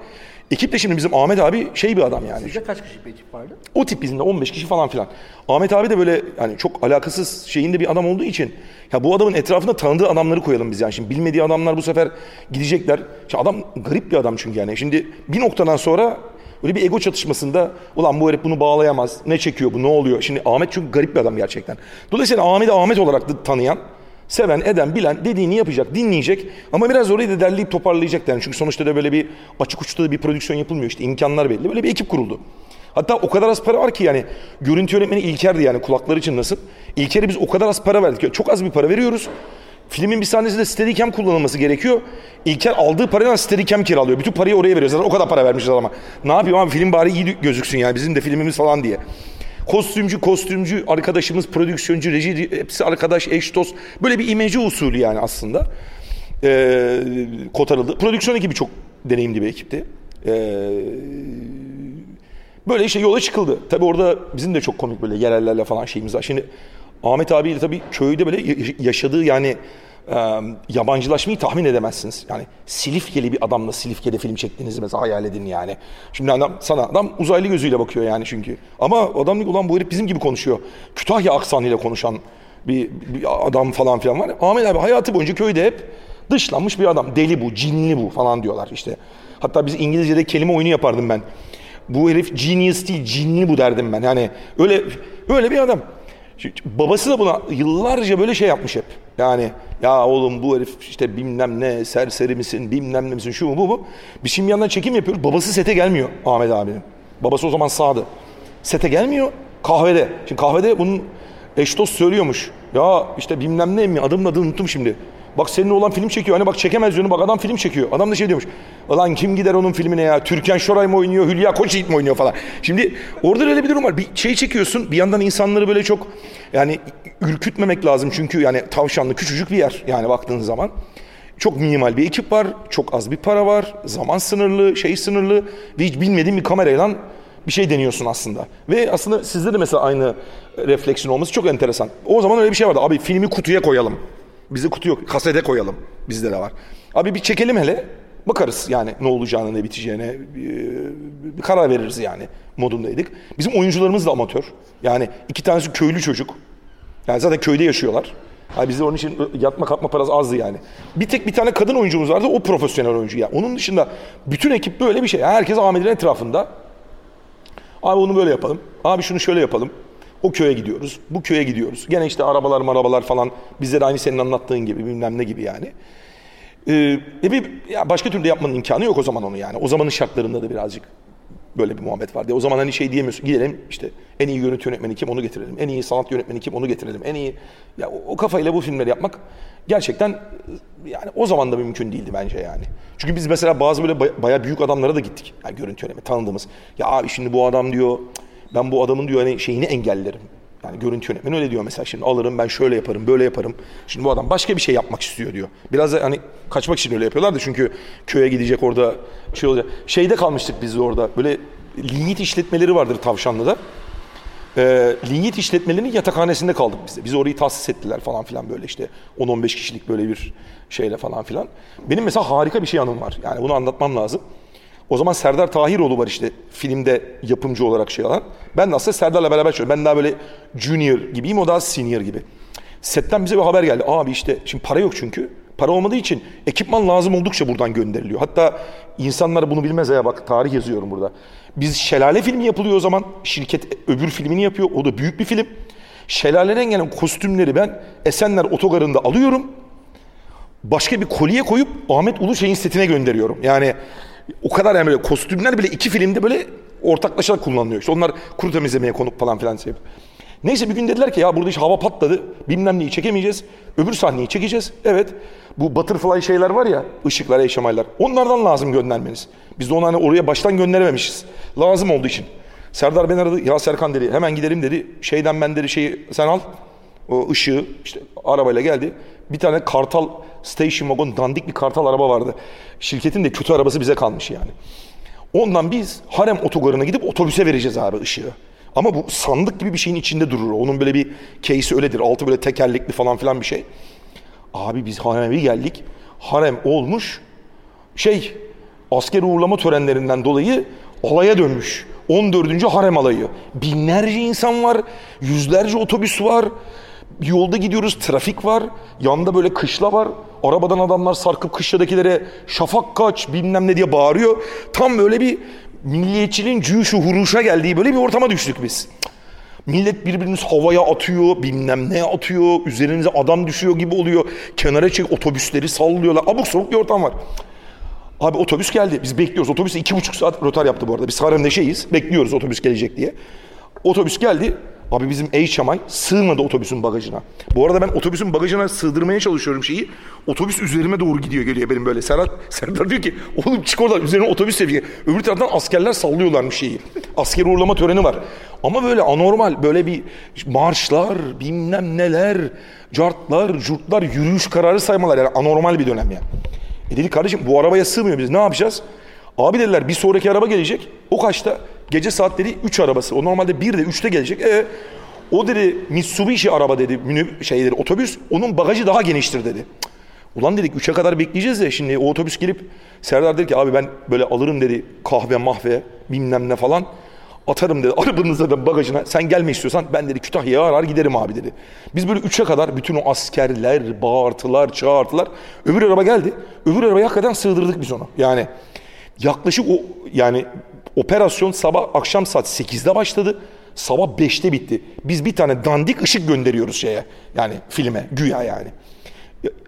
Ekip de şimdi bizim Ahmet abi şey bir adam yani. Sizde kaç kişi bir ekip vardı? O tip bizim de 15 kişi falan filan. Ahmet abi de böyle yani çok alakasız şeyinde bir adam olduğu için ya bu adamın etrafında tanıdığı adamları koyalım biz yani. Şimdi bilmediği adamlar bu sefer gidecekler. Şimdi adam garip bir adam çünkü yani. Şimdi bir noktadan sonra öyle bir ego çatışmasında ulan bu herif bunu bağlayamaz. Ne çekiyor bu ne oluyor? Şimdi Ahmet çünkü garip bir adam gerçekten. Dolayısıyla Ahmet'i Ahmet olarak tanıyan seven, eden, bilen dediğini yapacak, dinleyecek ama biraz orayı da derleyip toparlayacak yani. Çünkü sonuçta da böyle bir açık uçta bir prodüksiyon yapılmıyor işte imkanlar belli. Böyle bir ekip kuruldu. Hatta o kadar az para var ki yani görüntü yönetmeni İlker'di yani kulakları çınlasın. İlker'e biz o kadar az para verdik. Çok az bir para veriyoruz. Filmin bir sahnesinde Steadicam kullanılması gerekiyor. İlker aldığı parayla Steadicam kiralıyor. Bütün parayı oraya veriyor. Zaten o kadar para vermişler ama. Ne yapayım abi film bari iyi gözüksün yani bizim de filmimiz falan diye. Kostümcü, kostümcü, arkadaşımız, prodüksiyoncu, reji hepsi arkadaş, eş dost. Böyle bir imece usulü yani aslında. Ee, kotarıldı. Prodüksiyon ekibi çok deneyimli bir ekipti. Ee, böyle işte yola çıkıldı. Tabi orada bizim de çok komik böyle yerellerle falan şeyimiz var. Şimdi Ahmet abiyle tabii köyde böyle yaşadığı yani e, yabancılaşmayı tahmin edemezsiniz. Yani Silifkeli bir adamla Silifke'de film çektiğinizi mesela hayal edin yani. Şimdi adam sana adam uzaylı gözüyle bakıyor yani çünkü. Ama adam diyor ulan bu herif bizim gibi konuşuyor. Kütahya aksanıyla konuşan bir, bir adam falan filan var. Ahmet abi hayatı boyunca köyde hep dışlanmış bir adam. Deli bu, cinli bu falan diyorlar işte. Hatta biz İngilizce'de kelime oyunu yapardım ben. Bu herif genius değil, cinli bu derdim ben. Yani öyle öyle bir adam. Babası da buna yıllarca böyle şey yapmış hep. Yani ya oğlum bu herif işte bilmem ne serseri misin bilmem ne misin şu mu bu mu. Biz şimdi yandan çekim yapıyoruz. Babası sete gelmiyor Ahmet abinin. Babası o zaman sağdı. Sete gelmiyor kahvede. Şimdi kahvede bunun eş dost söylüyormuş. Ya işte bilmem ne mi adımın adını unuttum şimdi. Bak senin olan film çekiyor. Hani bak çekemez diyorsun. Bak adam film çekiyor. Adam da şey diyormuş. Ulan kim gider onun filmine ya? Türkan Şoray mı oynuyor? Hülya Koçyiğit mi oynuyor falan. Şimdi orada öyle bir durum var. Bir şey çekiyorsun. Bir yandan insanları böyle çok yani ürkütmemek lazım. Çünkü yani tavşanlı küçücük bir yer. Yani baktığın zaman. Çok minimal bir ekip var, çok az bir para var, zaman sınırlı, şey sınırlı ve hiç bilmediğin bir kamerayla bir şey deniyorsun aslında. Ve aslında sizde de mesela aynı refleksiyon olması çok enteresan. O zaman öyle bir şey vardı. Abi filmi kutuya koyalım. Bizde kutu yok. Kasete koyalım. Bizde de var. Abi bir çekelim hele. Bakarız yani ne olacağını, ne biteceğine. Bir karar veririz yani modundaydık. Bizim oyuncularımız da amatör. Yani iki tanesi köylü çocuk. Yani zaten köyde yaşıyorlar. Yani bizde onun için yatma kalkma parası azdı yani. Bir tek bir tane kadın oyuncumuz vardı. O profesyonel oyuncu ya. Onun dışında bütün ekip böyle bir şey. Yani herkes Ahmet'in etrafında. Abi onu böyle yapalım. Abi şunu şöyle yapalım. O köye gidiyoruz. Bu köye gidiyoruz. Gene işte arabalar marabalar falan. Bizde de aynı senin anlattığın gibi bilmem ne gibi yani. Ee, e bir, ya başka türlü yapmanın imkanı yok o zaman onu yani. O zamanın şartlarında da birazcık böyle bir muhabbet vardı. O zaman hani şey diyemiyorsun. Gidelim işte en iyi görüntü yönetmeni kim onu getirelim. En iyi sanat yönetmeni kim onu getirelim. En iyi ya o, o kafayla bu filmleri yapmak gerçekten yani o zaman da mümkün değildi bence yani. Çünkü biz mesela bazı böyle baya, baya büyük adamlara da gittik. Yani görüntü yönetmeni tanıdığımız. Ya abi şimdi bu adam diyor ben bu adamın diyor hani şeyini engellerim. Yani görüntü yönetmeni öyle diyor mesela şimdi alırım ben şöyle yaparım böyle yaparım. Şimdi bu adam başka bir şey yapmak istiyor diyor. Biraz da hani kaçmak için öyle yapıyorlar da çünkü köye gidecek orada şey olacak. Şeyde kalmıştık biz de orada böyle linyit işletmeleri vardır Tavşanlı'da. E, linyit işletmelerinin yatakhanesinde kaldık biz de. Bizi orayı tahsis ettiler falan filan böyle işte 10-15 kişilik böyle bir şeyle falan filan. Benim mesela harika bir şey anım var. Yani bunu anlatmam lazım. O zaman Serdar Tahiroğlu var işte filmde yapımcı olarak şey alan. Ben de aslında Serdar'la beraber çalışıyorum. Ben daha böyle junior gibiyim o daha senior gibi. Setten bize bir haber geldi. Abi işte şimdi para yok çünkü. Para olmadığı için ekipman lazım oldukça buradan gönderiliyor. Hatta insanlar bunu bilmez ya bak tarih yazıyorum burada. Biz Şelale filmi yapılıyor o zaman. Şirket öbür filmini yapıyor. O da büyük bir film. Şelale'den gelen kostümleri ben Esenler Otogarı'nda alıyorum. Başka bir kolye koyup Ahmet Uluçay'ın setine gönderiyorum. Yani o kadar yani böyle kostümler bile iki filmde böyle ortaklaşarak kullanılıyor. İşte onlar kuru temizlemeye konup falan filan şey Neyse bir gün dediler ki ya burada iş hava patladı. Bilmem neyi çekemeyeceğiz. Öbür sahneyi çekeceğiz. Evet. Bu butterfly şeyler var ya ışıklar, eşyamaylar. Onlardan lazım göndermeniz. Biz de onu hani oraya baştan gönderememişiz. Lazım olduğu için. Serdar beni aradı. Ya Serkan dedi hemen gidelim dedi. Şeyden ben dedi şeyi sen al. O ışığı işte arabayla geldi. Bir tane Kartal Station Wagon dandik bir Kartal araba vardı. Şirketin de kötü arabası bize kalmış yani. Ondan biz Harem otogarına gidip otobüse vereceğiz abi ışığı. Ama bu sandık gibi bir şeyin içinde durur. Onun böyle bir case'i öyledir. Altı böyle tekerlekli falan filan bir şey. Abi biz hareme geldik. Harem olmuş. Şey asker uğurlama törenlerinden dolayı alaya dönmüş. 14. harem alayı. Binlerce insan var. Yüzlerce otobüs var. Yolda gidiyoruz trafik var. Yanında böyle kışla var. Arabadan adamlar sarkıp kışladakilere şafak kaç bilmem ne diye bağırıyor. Tam böyle bir milliyetçiliğin cüşü huruşa geldiği böyle bir ortama düştük biz. Millet birbiriniz havaya atıyor, bilmem ne atıyor, üzerinize adam düşüyor gibi oluyor. Kenara çek otobüsleri sallıyorlar. Abuk sabuk bir ortam var. Abi otobüs geldi. Biz bekliyoruz. Otobüs iki buçuk saat rotar yaptı bu arada. Biz Harem'de şeyiz. Bekliyoruz otobüs gelecek diye. Otobüs geldi. Abi bizim HMI sığmadı otobüsün bagajına. Bu arada ben otobüsün bagajına sığdırmaya çalışıyorum şeyi. Otobüs üzerime doğru gidiyor geliyor benim böyle. Serhat, Serdar diyor ki oğlum çık oradan üzerine otobüs seviye. Öbür taraftan askerler sallıyorlarmış şeyi. Asker uğurlama töreni var. Ama böyle anormal böyle bir marşlar bilmem neler cartlar curtlar yürüyüş kararı saymalar yani anormal bir dönem yani. E dedik kardeşim bu arabaya sığmıyor biz ne yapacağız? Abi dediler bir sonraki araba gelecek. O kaçta? Gece saatleri 3 arabası. O normalde 1'de 3'te gelecek. E, o dedi Mitsubishi araba dedi, minib şey dedi, otobüs. Onun bagajı daha geniştir dedi. Ulan dedik 3'e kadar bekleyeceğiz de şimdi o otobüs gelip Serdar dedi ki abi ben böyle alırım dedi kahve mahve bilmem ne falan. Atarım dedi arabanıza da bagajına sen gelme istiyorsan ben dedi Kütahya'ya arar giderim abi dedi. Biz böyle 3'e kadar bütün o askerler bağırtılar çağırtılar. Öbür araba geldi. Öbür arabayı hakikaten sığdırdık biz onu. Yani yaklaşık o yani Operasyon sabah akşam saat 8'de başladı. Sabah 5'te bitti. Biz bir tane dandik ışık gönderiyoruz şeye. Yani filme güya yani.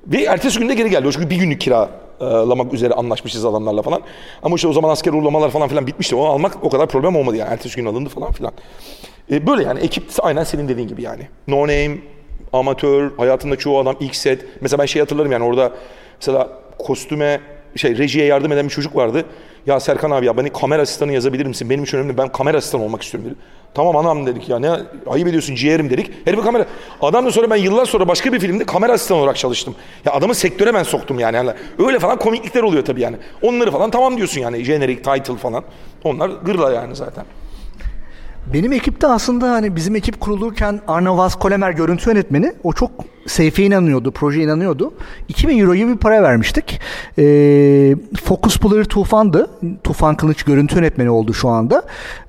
Ve ertesi günde geri geldi. Çünkü bir günlük kiralamak üzere anlaşmışız adamlarla falan. Ama işte o zaman asker uğurlamalar falan filan bitmişti. Onu almak o kadar problem olmadı yani. Ertesi gün alındı falan filan. E böyle yani ekip aynen senin dediğin gibi yani. No name, amatör, hayatında çoğu adam ilk set. Mesela ben şey hatırlarım yani orada mesela kostüme şey rejiye yardım eden bir çocuk vardı. Ya Serkan abi ya beni kamera asistanı yazabilir misin? Benim için önemli. Ben kamera asistanı olmak istiyorum dedi. Tamam anam dedik ya ne ayıp ediyorsun ciğerim dedik. Herifi kamera. Adam da sonra ben yıllar sonra başka bir filmde kamera asistanı olarak çalıştım. Ya adamı sektöre ben soktum yani. yani öyle falan komiklikler oluyor tabii yani. Onları falan tamam diyorsun yani. Generic, title falan. Onlar gırla yani zaten. Benim ekipte aslında hani bizim ekip kurulurken Arno Vaz Kolemer görüntü yönetmeni o çok Seyfe inanıyordu, proje inanıyordu. 2000 euro gibi bir para vermiştik. E, Focus Puller Tufan'dı. Tufan Kılıç görüntü yönetmeni oldu şu anda.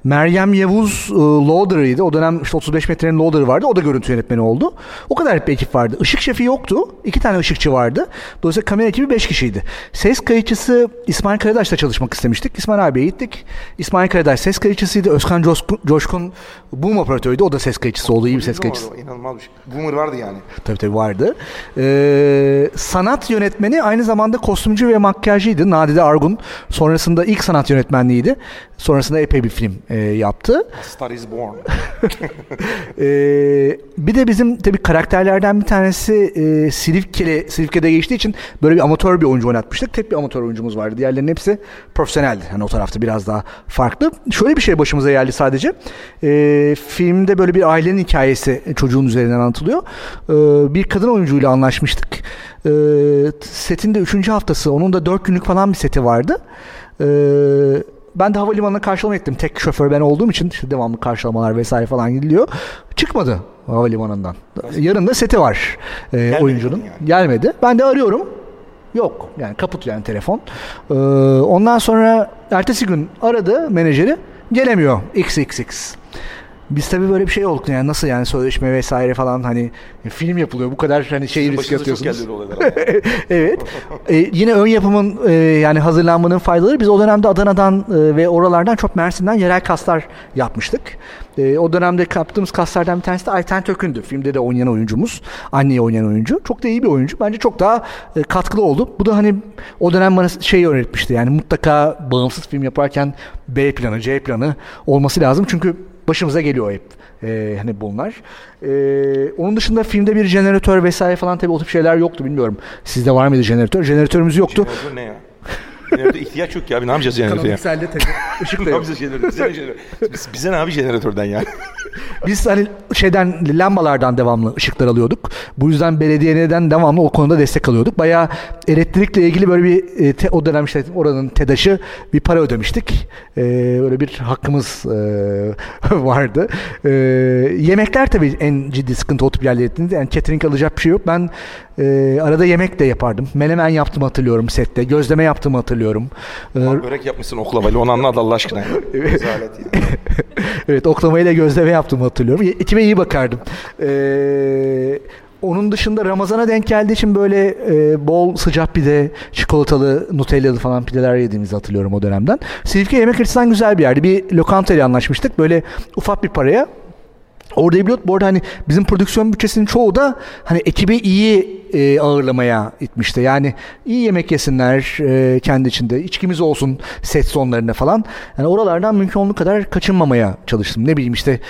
Meryem Yavuz e, Loader'ıydı. O dönem işte 35 metrenin Loader vardı. O da görüntü yönetmeni oldu. O kadar bir ekip vardı. Işık şefi yoktu. İki tane ışıkçı vardı. Dolayısıyla kamera ekibi 5 kişiydi. Ses kayıtçısı İsmail Karadaş'la çalışmak istemiştik. İsmail abiye gittik. İsmail Karadaş ses kayıtçısıydı. Özkan Coşkun, Coşkun boom operatörüydü. O da ses kayıtçısı oldu. iyi bir ses kayıtçısı. İnanılmaz bir şey. Boomer vardı yani. Tabii tabii vardı. Ee, sanat yönetmeni aynı zamanda kostümcü ve makyajcıydı. Nadide Argun. Sonrasında ilk sanat yönetmenliğiydi. Sonrasında epey bir film e, yaptı. Star is Born. ee, bir de bizim tabii karakterlerden bir tanesi e, Silifke'li, Silifke'de geçtiği için böyle bir amatör bir oyuncu oynatmıştık. Tek bir amatör oyuncumuz vardı. Diğerlerinin hepsi profesyoneldi. Hani o tarafta biraz daha farklı. Şöyle bir şey başımıza geldi sadece. E, filmde böyle bir ailenin hikayesi çocuğun üzerinden anlatılıyor. E, bir kadın oyuncuyla anlaşmıştık. E, setin de üçüncü haftası. Onun da dört günlük falan bir seti vardı. E, ben de havalimanına karşılama ettim. Tek şoför ben olduğum için işte devamlı karşılamalar vesaire falan gidiliyor. Çıkmadı havalimanından. Yarın da seti var e, oyuncunun. Yani. Gelmedi. Ben de arıyorum. Yok. Yani kaput yani telefon. Ee, ondan sonra ertesi gün aradı menajeri. Gelemiyor. XXX. Biz tabii böyle bir şey olduk yani nasıl yani sözleşme vesaire falan hani film yapılıyor bu kadar hani şey risk atıyorsunuz. evet. ee, yine ön yapımın e, yani hazırlanmanın faydaları biz o dönemde Adana'dan e, ve oralardan çok Mersin'den yerel kaslar yapmıştık. E, o dönemde yaptığımız kaslardan bir tanesi de Ayten Tökün'dü. Filmde de oynayan oyuncumuz. Anneyi oynayan oyuncu. Çok da iyi bir oyuncu. Bence çok daha e, katkılı oldu. Bu da hani o dönem bana şey öğretmişti. Yani mutlaka bağımsız film yaparken B planı, C planı olması lazım. Çünkü başımıza geliyor hep e, hani bunlar. E, onun dışında filmde bir jeneratör vesaire falan tabii o tip şeyler yoktu bilmiyorum. Sizde var mıydı jeneratör? Jeneratörümüz yoktu. Jeneratör ne ya? Jeneratör ihtiyaç yok ki abi ne yapacağız jeneratörü ya? Yükseldi tabii. Işık da ne yapacağız jeneratör? Bize ne, jeneratör? Biz, bize ne abi jeneratörden ya? Biz hani şeyden lambalardan devamlı ışıklar alıyorduk. Bu yüzden belediyeden devamlı o konuda destek alıyorduk. Bayağı elektrikle ilgili böyle bir e, te, o dönem işte oranın TEDAŞ'ı bir para ödemiştik. E, böyle bir hakkımız e, vardı. E, yemekler tabii en ciddi sıkıntı o tip yerlerinde. Yani catering alacak bir şey yok. Ben e, arada yemek de yapardım. Menemen yaptım hatırlıyorum sette. Gözleme yaptım hatırlıyorum. E, börek yapmışsın oklavayla. Onu anlat Allah aşkına. evet. evet oklamayla gözleme yaptım hatırlıyorum. Ekibe iyi bakardım. Ee, onun dışında Ramazan'a denk geldiği için böyle e, bol sıcak pide, çikolatalı, nutellalı falan pideler yediğimizi hatırlıyorum o dönemden. Silifke yemek açısından güzel bir yerdi. Bir lokantayla anlaşmıştık. Böyle ufak bir paraya Orada pilot bu arada hani bizim prodüksiyon bütçesinin çoğu da hani ekibi iyi e, ağırlamaya itmişti. Yani iyi yemek yesinler e, kendi içinde. içkimiz olsun set sonlarında falan. Yani oralardan mümkün olduğu kadar kaçınmamaya çalıştım. Ne bileyim işte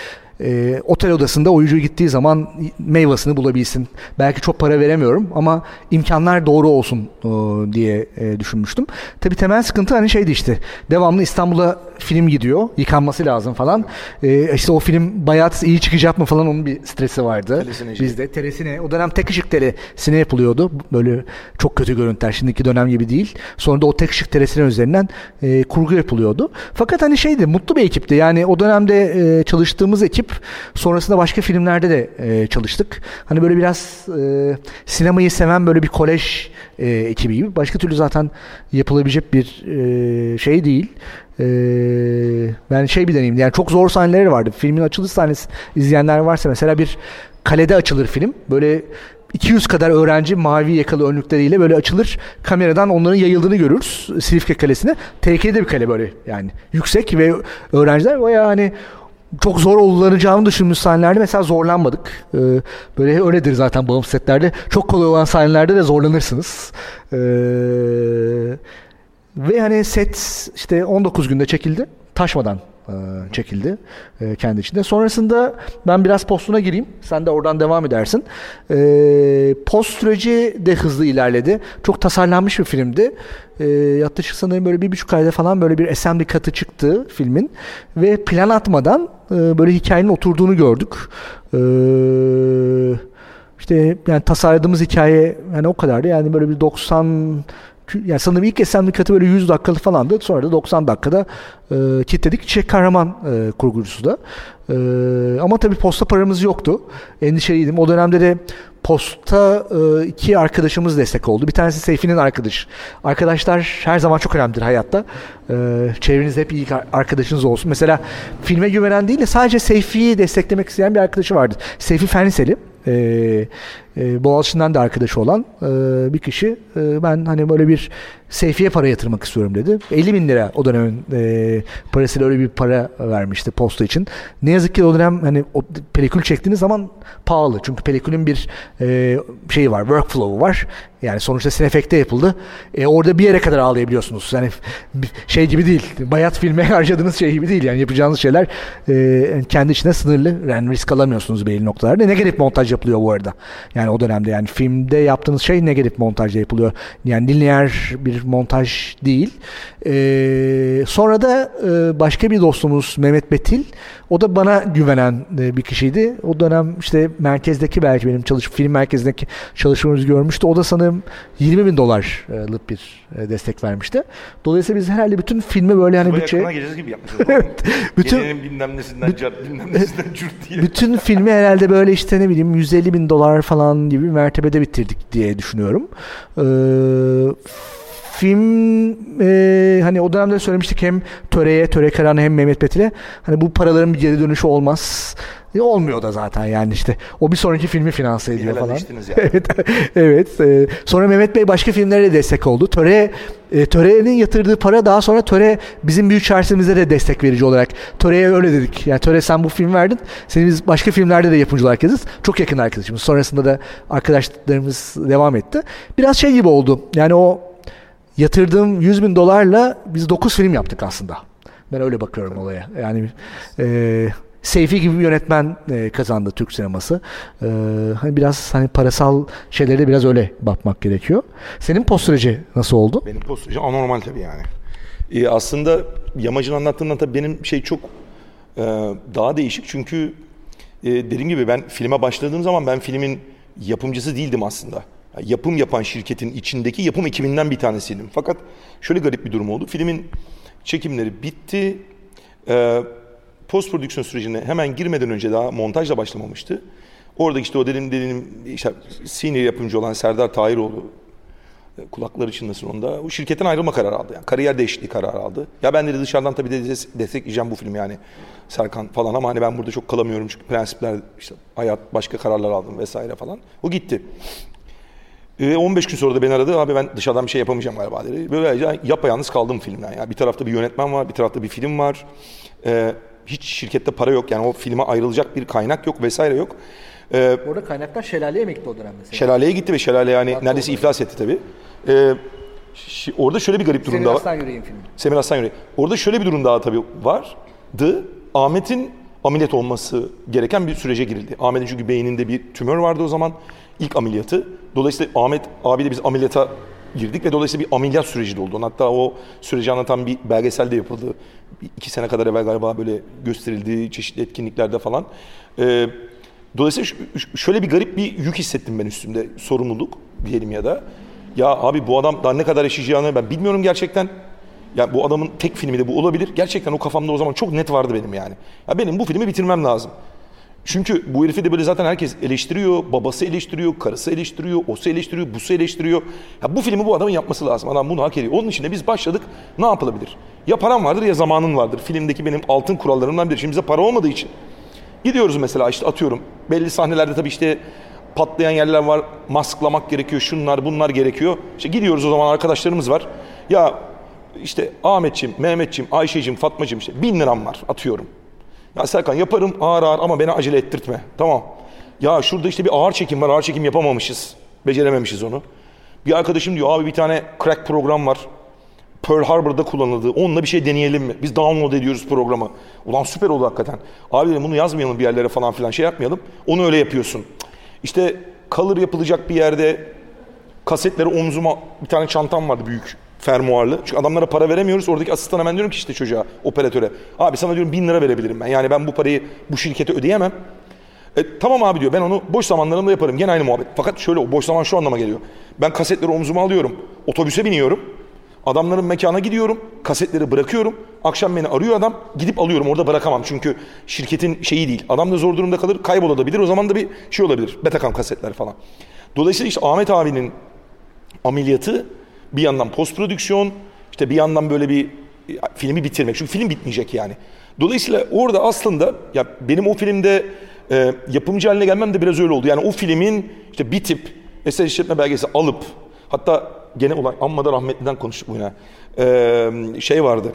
e, otel odasında oyuncu gittiği zaman meyvasını bulabilsin. Belki çok para veremiyorum ama imkanlar doğru olsun e, diye e, düşünmüştüm. Tabi temel sıkıntı hani şeydi işte devamlı İstanbul'a film gidiyor yıkanması lazım falan. E, işte o film bayat iyi çıkacak mı falan onun bir stresi vardı. Telesine Bizde telesine o dönem tek ışık telesine yapılıyordu. Böyle çok kötü görüntüler şimdiki dönem gibi değil. Sonra da o tek ışık telesine üzerinden e, kurgu yapılıyordu. Fakat hani şeydi mutlu bir ekipti. Yani o dönemde e, çalıştığımız ekip sonrasında başka filmlerde de e, çalıştık. Hani böyle biraz e, sinemayı seven böyle bir kolej e, ekibi gibi. Başka türlü zaten yapılabilecek bir e, şey değil. E, ben şey bir deneyim. Yani çok zor sahneleri vardı. Filmin açılış sahnesi izleyenler varsa mesela bir kalede açılır film. Böyle 200 kadar öğrenci mavi yakalı önlükleriyle böyle açılır. Kameradan onların yayıldığını görürüz. Silifke Kalesi'ne. Tehlikeli bir kale böyle yani. Yüksek ve öğrenciler bayağı hani çok zor olacağını düşündüğümüz sahnelerde mesela zorlanmadık. Ee, böyle öyledir zaten bağımsız setlerde. Çok kolay olan sahnelerde de zorlanırsınız. Ee, ve hani set işte 19 günde çekildi. Taşmadan e, çekildi e, kendi içinde. Sonrasında ben biraz postuna gireyim. Sen de oradan devam edersin. E, post süreci de hızlı ilerledi. Çok tasarlanmış bir filmdi. E, yaklaşık sanırım böyle bir buçuk ayda falan böyle bir assembly katı çıktı filmin. Ve plan atmadan e, böyle hikayenin oturduğunu gördük. Eee işte yani tasarladığımız hikaye yani o kadardı. Yani böyle bir 90 yani sanırım ilk esenlik katı böyle 100 dakikalı falandı. Sonra da 90 dakikada e, kitledik. Çiçek Kahraman e, kurgucusu da. E, ama tabii posta paramız yoktu. Endişeliydim. O dönemde de posta e, iki arkadaşımız destek oldu. Bir tanesi Seyfi'nin arkadaş. Arkadaşlar her zaman çok önemlidir hayatta. E, çevrenizde hep iyi arkadaşınız olsun. Mesela filme güvenen değil de sadece Seyfi'yi desteklemek isteyen bir arkadaşı vardı. Seyfi Feniseli e, e, Boğaziçi'nden de arkadaşı olan e, bir kişi e, ben hani böyle bir Seyfi'ye para yatırmak istiyorum dedi. 50 bin lira o dönemin e, parasıyla öyle bir para vermişti posta için. Ne yazık ki o dönem hani o pelikül çektiğiniz zaman pahalı. Çünkü pelikülün bir e, şeyi var, workflow'u var. Yani sonuçta Sinefek'te yapıldı. E, orada bir yere kadar ağlayabiliyorsunuz. Yani şey gibi değil. Bayat filme harcadığınız şey gibi değil. Yani yapacağınız şeyler e, kendi içinde sınırlı. Yani risk alamıyorsunuz belli noktalarda. Negatif montaj yapılıyor bu arada. Yani o dönemde yani filmde yaptığınız şey negatif montajla yapılıyor. Yani lineer bir montaj değil. E, sonra da e, başka bir dostumuz Mehmet Betil. O da bana güvenen e, bir kişiydi. O dönem işte merkezdeki belki benim çalış film merkezindeki çalışmamızı görmüştü. O da sanırım 20 bin dolarlık bir e, destek vermişti. Dolayısıyla biz herhalde bütün filmi böyle hani bütçe... Yakına gibi yapmışız. bütün, bilmem nesinden, bilmem nesinden cürt diye. Bütün filmi herhalde böyle işte ne bileyim 150 bin dolar falan gibi bir mertebede bitirdik diye düşünüyorum. Ee, film e, hani o dönemde söylemiştik hem Töre'ye, Töre Karan'a hem Mehmet Betil'e hani bu paraların bir geri dönüşü olmaz. E, olmuyor da zaten yani işte. O bir sonraki filmi finanse ediyor falan. Yani. evet. evet. E, sonra Mehmet Bey başka filmlere de destek oldu. Töre e, Töre'nin yatırdığı para daha sonra Töre bizim büyük çerçevemizde de destek verici olarak. Töre'ye öyle dedik. Yani Töre sen bu film verdin. Seni biz başka filmlerde de yapımcı olarak yazız. Çok yakın arkadaşımız. Sonrasında da arkadaşlarımız devam etti. Biraz şey gibi oldu. Yani o yatırdığım 100 bin dolarla biz 9 film yaptık aslında. Ben öyle bakıyorum olaya. Yani e, Seyfi gibi bir yönetmen e, kazandı Türk sineması. E, hani biraz hani parasal şeylere biraz öyle bakmak gerekiyor. Senin post süreci nasıl oldu? Benim post süreci anormal tabii yani. E, aslında Yamacın anlattığından tabii benim şey çok e, daha değişik çünkü e, dediğim gibi ben filme başladığım zaman ben filmin yapımcısı değildim aslında yapım yapan şirketin içindeki yapım ekibinden bir tanesiydim. Fakat şöyle garip bir durum oldu. Filmin çekimleri bitti. Ee, post prodüksiyon sürecine hemen girmeden önce daha montajla başlamamıştı. Orada işte o dedim dedim işte senior yapımcı olan Serdar Tahiroğlu e, kulakları çınlasın onda. O şirketten ayrılma kararı aldı. Yani kariyer değişikliği kararı aldı. Ya ben dedi dışarıdan tabii de destekleyeceğim bu filmi yani. Serkan falan ama hani ben burada çok kalamıyorum çünkü prensipler işte hayat başka kararlar aldım vesaire falan. O gitti. E, 15 gün sonra da beni aradı. Abi ben dışarıdan bir şey yapamayacağım galiba dedi. Böylece yapayalnız kaldım filmden. Yani bir tarafta bir yönetmen var, bir tarafta bir film var. E, hiç şirkette para yok. Yani o filme ayrılacak bir kaynak yok vesaire yok. Ee, Orada kaynaklar şelaleye mi gitti o dönem mesela? Şelaleye gitti ve şelale yani Farklı neredeyse oldu. iflas etti tabii. Ee, orada şöyle bir garip durum daha var. Semir Aslan Yüreğin filmi. Semir Aslan Yüreğin. Orada şöyle bir durum daha tabii vardı. Ahmet'in ameliyat olması gereken bir sürece girildi. Ahmet'in çünkü beyninde bir tümör vardı o zaman ilk ameliyatı. Dolayısıyla Ahmet abiyle biz ameliyata girdik ve dolayısıyla bir ameliyat süreci de oldu. Hatta o süreci anlatan bir belgesel de yapıldı. İki sene kadar evvel galiba böyle gösterildi çeşitli etkinliklerde falan. Ee, dolayısıyla şöyle bir garip bir yük hissettim ben üstümde. Sorumluluk diyelim ya da. Ya abi bu adam daha ne kadar yaşayacağını ben bilmiyorum gerçekten. Ya bu adamın tek filmi de bu olabilir. Gerçekten o kafamda o zaman çok net vardı benim yani. Ya benim bu filmi bitirmem lazım. Çünkü bu herifi de böyle zaten herkes eleştiriyor. Babası eleştiriyor, karısı eleştiriyor, osu eleştiriyor, busu eleştiriyor. Ya bu filmi bu adamın yapması lazım. Adam bunu hak ediyor. Onun için de biz başladık. Ne yapılabilir? Ya param vardır ya zamanın vardır. Filmdeki benim altın kurallarımdan biri. Şimdi bize para olmadığı için. Gidiyoruz mesela işte atıyorum. Belli sahnelerde tabii işte patlayan yerler var. Masklamak gerekiyor. Şunlar bunlar gerekiyor. İşte gidiyoruz o zaman arkadaşlarımız var. Ya işte Ahmetçim, Mehmetçim, Ayşe'cim, Fatmacım işte bin liram var atıyorum. Ya Serkan yaparım ağır ağır ama beni acele ettirtme. Tamam. Ya şurada işte bir ağır çekim var. Ağır çekim yapamamışız. Becerememişiz onu. Bir arkadaşım diyor abi bir tane crack program var. Pearl Harbor'da kullanıldı. Onunla bir şey deneyelim mi? Biz download ediyoruz programı. Ulan süper oldu hakikaten. Abi dedim bunu yazmayalım bir yerlere falan filan şey yapmayalım. Onu öyle yapıyorsun. İşte color yapılacak bir yerde kasetleri omzuma bir tane çantam vardı büyük fermuarlı. Çünkü adamlara para veremiyoruz. Oradaki asistana ben diyorum ki işte çocuğa, operatöre. Abi sana diyorum bin lira verebilirim ben. Yani ben bu parayı bu şirkete ödeyemem. E, tamam abi diyor ben onu boş zamanlarımda yaparım. Gene aynı muhabbet. Fakat şöyle o boş zaman şu anlama geliyor. Ben kasetleri omzuma alıyorum. Otobüse biniyorum. Adamların mekana gidiyorum. Kasetleri bırakıyorum. Akşam beni arıyor adam. Gidip alıyorum. Orada bırakamam. Çünkü şirketin şeyi değil. Adam da zor durumda kalır. Kaybolabilir. O zaman da bir şey olabilir. Betacam kasetler falan. Dolayısıyla işte Ahmet abinin ameliyatı bir yandan post prodüksiyon işte bir yandan böyle bir filmi bitirmek. Çünkü film bitmeyecek yani. Dolayısıyla orada aslında ya benim o filmde e, yapımcı haline gelmem de biraz öyle oldu. Yani o filmin işte bir tip eser işletme belgesi alıp hatta gene olan amma da rahmetliden konuştuk bu yine. E, şey vardı.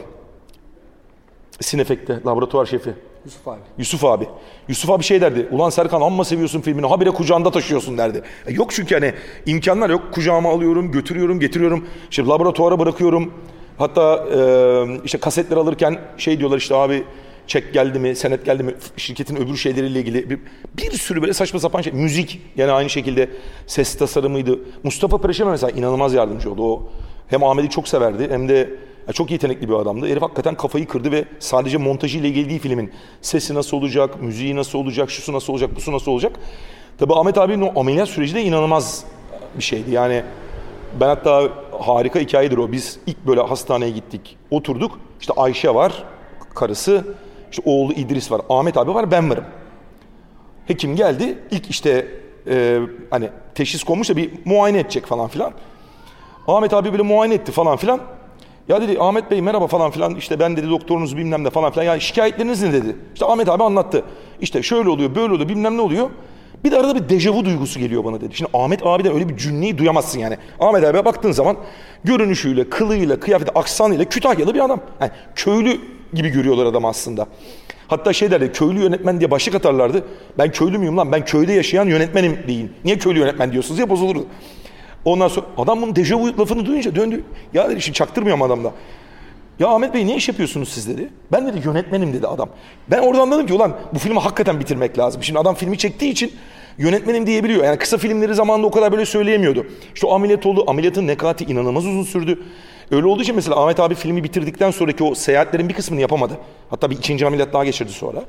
Sinefek'te laboratuvar şefi. Yusuf abi. Yusuf abi. Yusuf abi şey derdi. Ulan Serkan amma seviyorsun filmini. Habire kucağında taşıyorsun derdi. E yok çünkü hani imkanlar yok. Kucağıma alıyorum, götürüyorum, getiriyorum. İşte laboratuvara bırakıyorum. Hatta e, işte kasetler alırken şey diyorlar işte abi çek geldi mi, senet geldi mi, şirketin öbür şeyleriyle ilgili bir, bir sürü böyle saçma sapan şey. Müzik yani aynı şekilde ses tasarımıydı. Mustafa Pereşeme mesela inanılmaz yardımcı oldu. O hem Ahmet'i çok severdi hem de ya çok yetenekli bir adamdı. Herif hakikaten kafayı kırdı ve sadece montajıyla ilgili değil filmin. Sesi nasıl olacak, müziği nasıl olacak, şusu nasıl olacak, busu nasıl olacak. Tabi Ahmet abinin o ameliyat süreci de inanılmaz bir şeydi. Yani ben hatta harika hikayedir o. Biz ilk böyle hastaneye gittik, oturduk. İşte Ayşe var, karısı. İşte oğlu İdris var, Ahmet abi var, ben varım. Hekim geldi. İlk işte e, hani teşhis konmuş da bir muayene edecek falan filan. Ahmet abi böyle muayene etti falan filan. Ya dedi Ahmet Bey merhaba falan filan işte ben dedi doktorunuz bilmem ne falan filan. Ya şikayetleriniz ne dedi. İşte Ahmet abi anlattı. İşte şöyle oluyor böyle oluyor bilmem ne oluyor. Bir de arada bir dejavu duygusu geliyor bana dedi. Şimdi Ahmet abiden öyle bir cümleyi duyamazsın yani. Ahmet abiye baktığın zaman görünüşüyle, kılığıyla, kıyafeti, aksanıyla Kütahyalı bir adam. Yani köylü gibi görüyorlar adam aslında. Hatta şey derdi köylü yönetmen diye başlık atarlardı. Ben köylü müyüm lan ben köyde yaşayan yönetmenim deyin. Niye köylü yönetmen diyorsunuz diye bozulurdu. Ondan sonra adam bunun dejavu lafını duyunca döndü. Ya dedi şimdi çaktırmıyorum adamda. Ya Ahmet Bey ne iş yapıyorsunuz siz dedi. Ben dedi yönetmenim dedi adam. Ben orada anladım ki ulan bu filmi hakikaten bitirmek lazım. Şimdi adam filmi çektiği için yönetmenim diyebiliyor. Yani kısa filmleri zamanında o kadar böyle söyleyemiyordu. İşte o ameliyat oldu. Ameliyatın nekati inanılmaz uzun sürdü. Öyle olduğu için mesela Ahmet abi filmi bitirdikten sonraki o seyahatlerin bir kısmını yapamadı. Hatta bir ikinci ameliyat daha geçirdi sonra.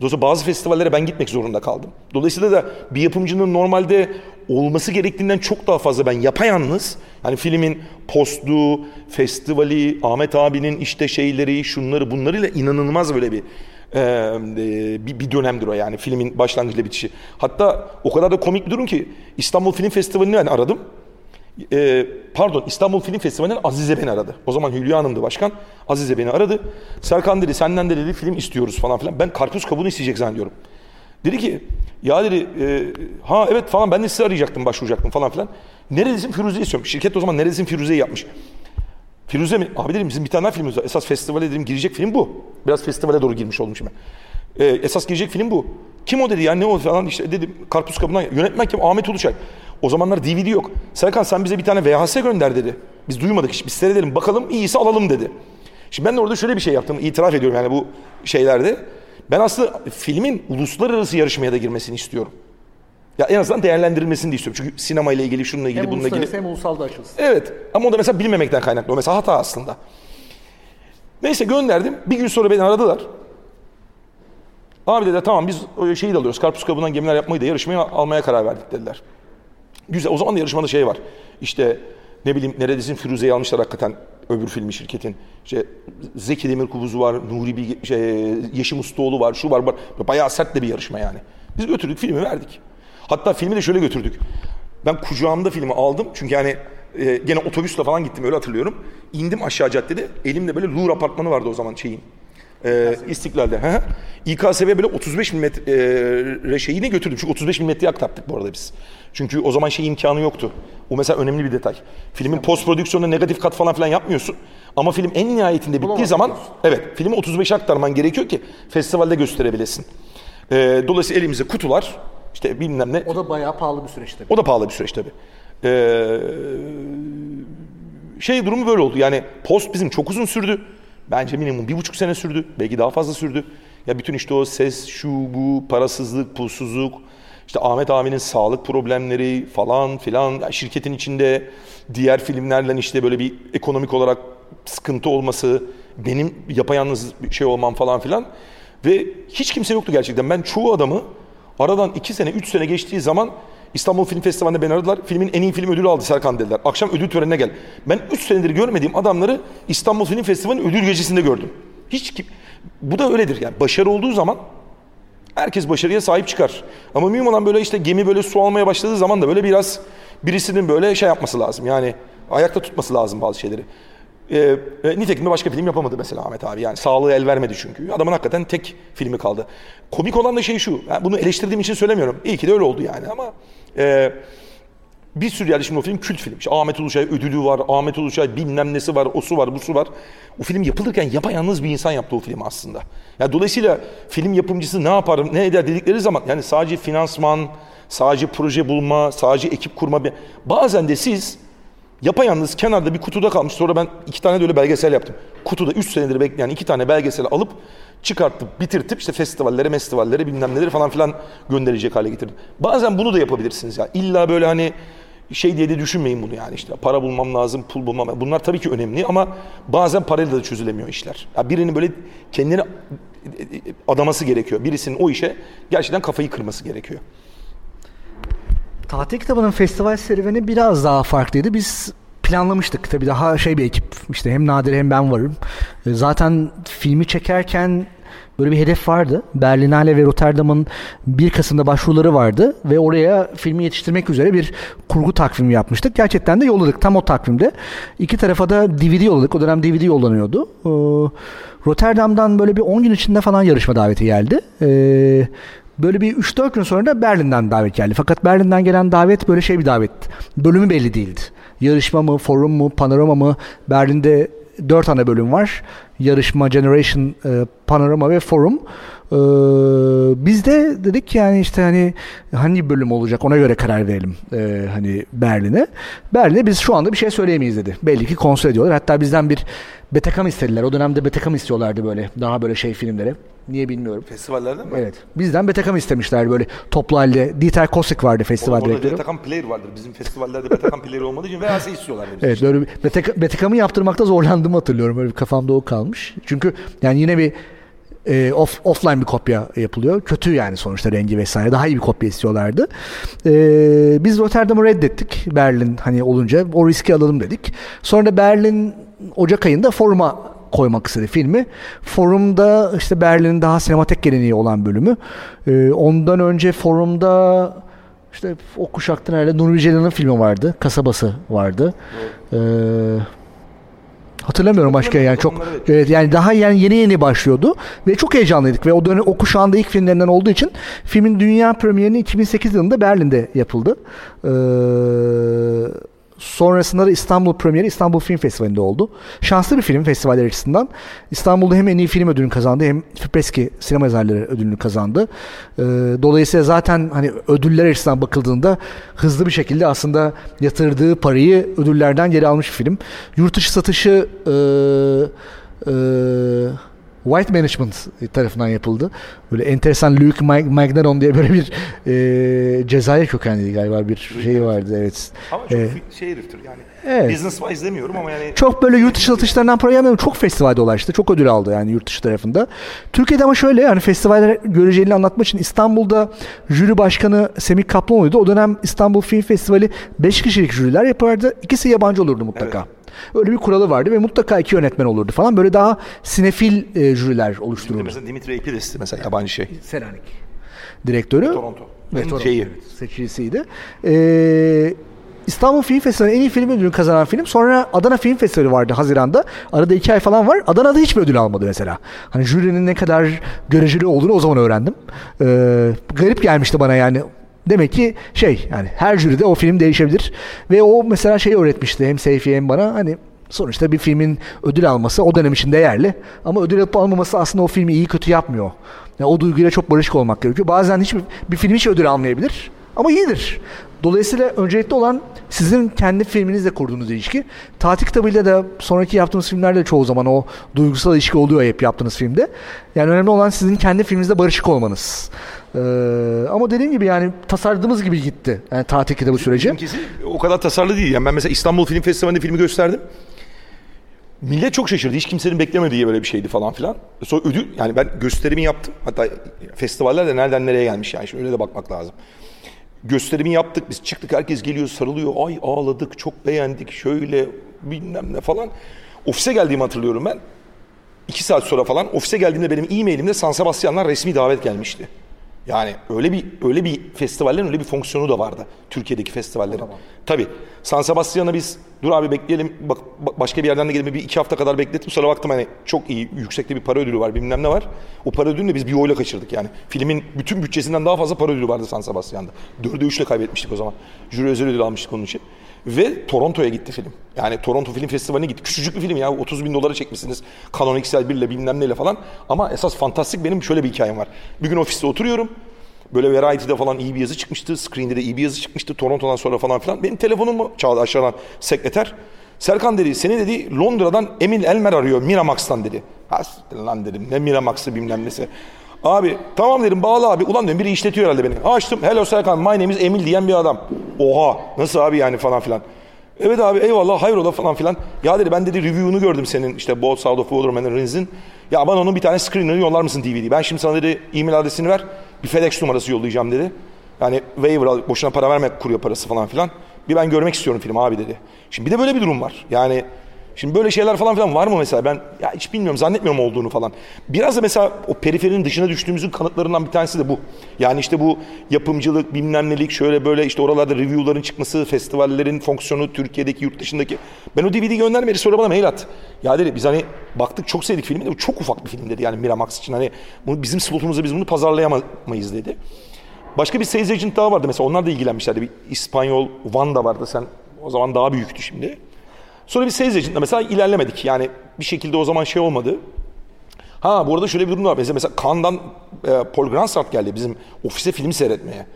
Dolayısıyla bazı festivallere ben gitmek zorunda kaldım. Dolayısıyla da bir yapımcının normalde olması gerektiğinden çok daha fazla ben yapayalnız hani filmin postu, festivali, Ahmet abinin işte şeyleri, şunları bunlarıyla inanılmaz böyle bir e, bir, dönemdir o yani filmin başlangıcıyla bitişi. Hatta o kadar da komik bir durum ki İstanbul Film Festivali'ni ben aradım. Pardon İstanbul Film Festivali'nden Azize beni aradı. O zaman Hülya Hanım'dı başkan. Azize beni aradı. Serkan dedi senden de dedi film istiyoruz falan filan. Ben karpuz kabuğunu isteyecek zannediyorum. Dedi ki ya dedi e, ha evet falan ben de sizi arayacaktım başvuracaktım falan filan. Neredesin Firuze istiyorum. Şirket o zaman neredesin Firuze'yi yapmış. Firuze mi? Abi dedim bizim bir tane daha filmimiz var. Esas festivale dedim girecek film bu. Biraz festivale doğru girmiş oldum şimdi. Ee, esas girecek film bu. Kim o dedi ya ne o falan işte dedim karpuz kabından yönetmen kim Ahmet Uluçay. O zamanlar DVD yok. Serkan sen bize bir tane VHS gönder dedi. Biz duymadık hiç biz seyredelim bakalım iyisi alalım dedi. Şimdi ben de orada şöyle bir şey yaptım itiraf ediyorum yani bu şeylerde. Ben aslında filmin uluslararası yarışmaya da girmesini istiyorum. Ya en azından değerlendirilmesini de istiyorum. Çünkü sinema ile ilgili, şununla ilgili, hem bununla ilgili. Hem ulusal da açılsın. Evet. Ama o da mesela bilmemekten kaynaklı. O mesela hata aslında. Neyse gönderdim. Bir gün sonra beni aradılar. Abi dedi tamam biz şeyi de alıyoruz. Karpuz kabuğundan gemiler yapmayı da yarışmaya almaya karar verdik dediler. Güzel. O zaman da yarışmada şey var. İşte ne bileyim neredesin Firuze'yi almışlar hakikaten öbür filmi şirketin. İşte Zeki Demirkubuz var, Nuri Bilge, şey, Yeşim Ustaoğlu var, şu var, var. Bayağı sert de bir yarışma yani. Biz götürdük filmi verdik. Hatta filmi de şöyle götürdük. Ben kucağımda filmi aldım. Çünkü yani e, gene otobüsle falan gittim öyle hatırlıyorum. İndim aşağı caddede. Elimde böyle Louvre apartmanı vardı o zaman şeyin. E, İstiklal'de. Hı hı. İKSV böyle 35 milimetre e, şeyini götürdüm. Çünkü 35 milimetreye aktarttık bu arada biz. Çünkü o zaman şey imkanı yoktu. O mesela önemli bir detay. Filmin post prodüksiyonunda negatif kat falan filan yapmıyorsun. Ama film en nihayetinde bittiği zaman evet filmi 35 aktarman gerekiyor ki festivalde gösterebilesin. E, dolayısıyla elimize kutular işte bilmem ne. O da bayağı pahalı bir süreç tabii. O da pahalı bir süreç tabii. Ee, şey durumu böyle oldu. Yani post bizim çok uzun sürdü. Bence minimum bir buçuk sene sürdü. Belki daha fazla sürdü. Ya bütün işte o ses, şu, bu, parasızlık, pulsuzluk, işte Ahmet abinin sağlık problemleri falan filan. Yani şirketin içinde diğer filmlerle işte böyle bir ekonomik olarak sıkıntı olması, benim yapayalnız bir şey olmam falan filan. Ve hiç kimse yoktu gerçekten. Ben çoğu adamı aradan iki sene, üç sene geçtiği zaman İstanbul Film Festivali'nde beni aradılar. Filmin en iyi film ödülü aldı Serkan dediler. Akşam ödül törenine gel. Ben 3 senedir görmediğim adamları İstanbul Film Festivali'nin ödül gecesinde gördüm. Hiç kim... Bu da öyledir yani. Başarı olduğu zaman herkes başarıya sahip çıkar. Ama mühim olan böyle işte gemi böyle su almaya başladığı zaman da böyle biraz birisinin böyle şey yapması lazım. Yani ayakta tutması lazım bazı şeyleri. E, nitekim de başka film yapamadı mesela Ahmet abi. Yani sağlığı el vermedi çünkü. Adamın hakikaten tek filmi kaldı. Komik olan da şey şu. Yani bunu eleştirdiğim için söylemiyorum. İyi ki de öyle oldu yani ama e, bir sürü yerde şimdi o film kült film. İşte Ahmet Uluşay ödülü var, Ahmet Uluşay bilmem nesi var, osu var, busu var. O film yapılırken yapayalnız bir insan yaptı o filmi aslında. Yani dolayısıyla film yapımcısı ne yapar, ne eder dedikleri zaman yani sadece finansman, sadece proje bulma, sadece ekip kurma. Bazen de siz yapayalnız kenarda bir kutuda kalmış. Sonra ben iki tane de öyle belgesel yaptım. Kutuda üç senedir bekleyen iki tane belgeseli alıp çıkartıp bitirtip işte festivallere, festivallere bilmem neleri falan filan gönderecek hale getirdim. Bazen bunu da yapabilirsiniz ya. İlla böyle hani şey diye de düşünmeyin bunu yani işte para bulmam lazım, pul bulmam. Bunlar tabii ki önemli ama bazen parayla da çözülemiyor işler. Ya birinin böyle kendini adaması gerekiyor. Birisinin o işe gerçekten kafayı kırması gerekiyor. Tatil kitabının festival serüveni biraz daha farklıydı. Biz planlamıştık. Tabii daha şey bir ekip. İşte hem Nadir hem ben varım. E, zaten filmi çekerken böyle bir hedef vardı. Berlinale ve Rotterdam'ın 1 Kasım'da başvuruları vardı ve oraya filmi yetiştirmek üzere bir kurgu takvimi yapmıştık. Gerçekten de yolladık tam o takvimde. İki tarafa da DVD yolladık. O dönem DVD yollanıyordu. Ee, Rotterdam'dan böyle bir 10 gün içinde falan yarışma daveti geldi. Ee, Böyle bir 3-4 gün sonra da Berlin'den davet geldi. Fakat Berlin'den gelen davet böyle şey bir davet. Bölümü belli değildi. Yarışma mı, forum mu, panorama mı? Berlin'de 4 ana bölüm var. Yarışma, Generation, e, Panorama ve Forum. Ee, biz de dedik yani işte hani hangi bölüm olacak ona göre karar verelim ee, hani Berlin'e. Berlin'e biz şu anda bir şey söyleyemeyiz dedi. Belli ki kontrol ediyorlar. Hatta bizden bir Betacam istediler. O dönemde Betacam istiyorlardı böyle. Daha böyle şey filmlere. Niye bilmiyorum. Festivallerde mi? Evet. Bizden Betacam istemişler böyle toplu halde. Dieter Kosik vardı festival Orada direktörü. Betacam player vardır. Bizim festivallerde Betacam player olmadığı için VHS istiyorlar. Evet böyle bir Betacam'ı yaptırmakta zorlandığımı hatırlıyorum. Böyle bir kafamda o kalmış. Çünkü yani yine bir e, off, offline bir kopya yapılıyor. Kötü yani sonuçta rengi vesaire. Daha iyi bir kopya istiyorlardı. E, biz Rotterdam'ı reddettik. Berlin hani olunca o riski alalım dedik. Sonra Berlin Ocak ayında foruma koymak istedi filmi. Forumda işte Berlin'in daha sinematek geleneği olan bölümü. E, ondan önce forumda işte o kuşakta nerede Nuri Celal'ın filmi vardı. Kasabası vardı. Eee Hatırlamıyorum başka yani çok evet yani daha yani yeni yeni başlıyordu ve çok heyecanlıydık ve o dönem o kuşağında ilk filmlerinden olduğu için filmin dünya premierini 2008 yılında Berlin'de yapıldı. Ee, Sonrasında da İstanbul premieri İstanbul Film Festivali'nde oldu. Şanslı bir film festivaller açısından. İstanbul'da hem en iyi film ödülünü kazandı hem Fipreski sinema yazarları ödülünü kazandı. Ee, dolayısıyla zaten hani ödüller açısından bakıldığında hızlı bir şekilde aslında yatırdığı parayı ödüllerden geri almış bir film. Yurt dışı satışı e, e, White Management tarafından yapıldı. Böyle enteresan Luke Magneron diye böyle bir e, Cezayir kökenli galiba bir şey vardı evet. Ama çok ee, şey heriftir yani. Evet. Business wise demiyorum ama yani. Çok böyle yurt dışı satışlarından para yapmıyorum. Çok festivalde ulaştı. Çok ödül aldı yani yurt dışı tarafında. Türkiye'de ama şöyle yani festivaller göreceliğini anlatmak için İstanbul'da jüri başkanı Semih Kaplanoğlu'ydu. O dönem İstanbul Film Festivali 5 kişilik jüriler yapardı. İkisi yabancı olurdu mutlaka. Evet. Öyle bir kuralı vardı ve mutlaka iki yönetmen olurdu falan. Böyle daha sinefil e, jüriler oluşturuldu. Mesela Dimitri Epides'ti mesela yabancı şey. Selanik. Direktörü. Toronto. Ve Toronto şeyi. seçicisiydi. Ee, İstanbul Film Festivali en iyi film ödülünü kazanan film. Sonra Adana Film Festivali vardı Haziran'da. Arada iki ay falan var. Adana'da hiçbir ödül almadı mesela. Hani jürinin ne kadar göreceli olduğunu o zaman öğrendim. Ee, garip gelmişti bana yani. Demek ki şey yani her jüride o film değişebilir. Ve o mesela şey öğretmişti hem Seyfi hem bana hani sonuçta bir filmin ödül alması o dönem için değerli. Ama ödül alıp almaması aslında o filmi iyi kötü yapmıyor. Yani o duyguyla çok barışık olmak gerekiyor. Bazen hiçbir bir film hiç ödül almayabilir. Ama iyidir. Dolayısıyla öncelikli olan sizin kendi filminizle kurduğunuz ilişki. Tatil kitabıyla da sonraki yaptığınız filmlerde çoğu zaman o duygusal ilişki oluyor hep yaptığınız filmde. Yani önemli olan sizin kendi filminizde barışık olmanız. Ee, ama dediğim gibi yani tasarladığımız gibi gitti. Yani tatil kitabı süreci. Bizimkisi o kadar tasarlı değil. Yani ben mesela İstanbul Film Festivali'nde filmi gösterdim. Millet çok şaşırdı. Hiç kimsenin beklemediği böyle bir şeydi falan filan. Sonra ödül yani ben gösterimi yaptım. Hatta festivaller de nereden nereye gelmiş yani. Şimdi öyle de bakmak lazım. Gösterimi yaptık. Biz çıktık. Herkes geliyor sarılıyor. Ay ağladık. Çok beğendik. Şöyle bilmem ne falan. Ofise geldiğimi hatırlıyorum ben. İki saat sonra falan ofise geldiğimde benim e-mailimde San Sebastian'dan resmi davet gelmişti. Yani öyle bir öyle bir festivallerin öyle bir fonksiyonu da vardı Türkiye'deki festivallerin. Tamam. Tabii. San Sebastian'a biz dur abi bekleyelim bak başka bir yerden de gelelim bir iki hafta kadar beklettim. Sonra baktım hani çok iyi yüksekte bir para ödülü var bilmem ne var. O para ödülünü de biz bir oyla kaçırdık yani. Filmin bütün bütçesinden daha fazla para ödülü vardı San Sebastian'da. Dörde üçle kaybetmiştik o zaman. Jüri özel ödül almıştık onun için. Ve Toronto'ya gitti film. Yani Toronto Film Festivali'ne gitti. Küçücük bir film ya. 30 bin dolara çekmişsiniz. Canon XL1 ile bilmem neyle falan. Ama esas fantastik benim şöyle bir hikayem var. Bir gün ofiste oturuyorum. Böyle Variety'de falan iyi bir yazı çıkmıştı. Screen'de de iyi bir yazı çıkmıştı. Toronto'dan sonra falan filan. Benim telefonumu çaldı aşağıdan sekreter. Serkan dedi seni dedi Londra'dan Emil Elmer arıyor Miramax'tan dedi. Ha lan dedim ne Miramax'ı bilmem nesi. Abi tamam dedim bağla abi. Ulan dedim biri işletiyor herhalde beni. Açtım. Hello Serkan my name is Emil diyen bir adam. Oha nasıl abi yani falan filan. Evet abi eyvallah hayrola falan filan. Ya dedi ben dedi review'unu gördüm senin işte Both South of Waterman Rins'in. Ya bana onun bir tane screener'ı yollar mısın DVD? Ben şimdi sana dedi e-mail adresini ver. Bir FedEx numarası yollayacağım dedi. Yani waiver al, boşuna para verme kurye parası falan filan. Bir ben görmek istiyorum film abi dedi. Şimdi bir de böyle bir durum var. Yani Şimdi böyle şeyler falan filan var mı mesela? Ben ya hiç bilmiyorum, zannetmiyorum olduğunu falan. Biraz da mesela o periferinin dışına düştüğümüzün kanıtlarından bir tanesi de bu. Yani işte bu yapımcılık, bilmem nelik, şöyle böyle işte oralarda review'ların çıkması, festivallerin fonksiyonu, Türkiye'deki, yurt dışındaki. Ben o DVD'yi göndermedi sonra bana mail at. Ya dedi biz hani baktık çok sevdik filmi de bu çok ufak bir film dedi yani Miramax için. Hani bunu bizim slotumuzda biz bunu pazarlayamayız dedi. Başka bir sales agent daha vardı mesela onlar da ilgilenmişlerdi. Bir İspanyol Vanda vardı sen o zaman daha büyüktü şimdi. Sonra bir sales agent'la mesela ilerlemedik. Yani bir şekilde o zaman şey olmadı. Ha bu arada şöyle bir durum var. Mesela, mesela Cannes'dan e, Paul Grandstart geldi bizim ofise film seyretmeye.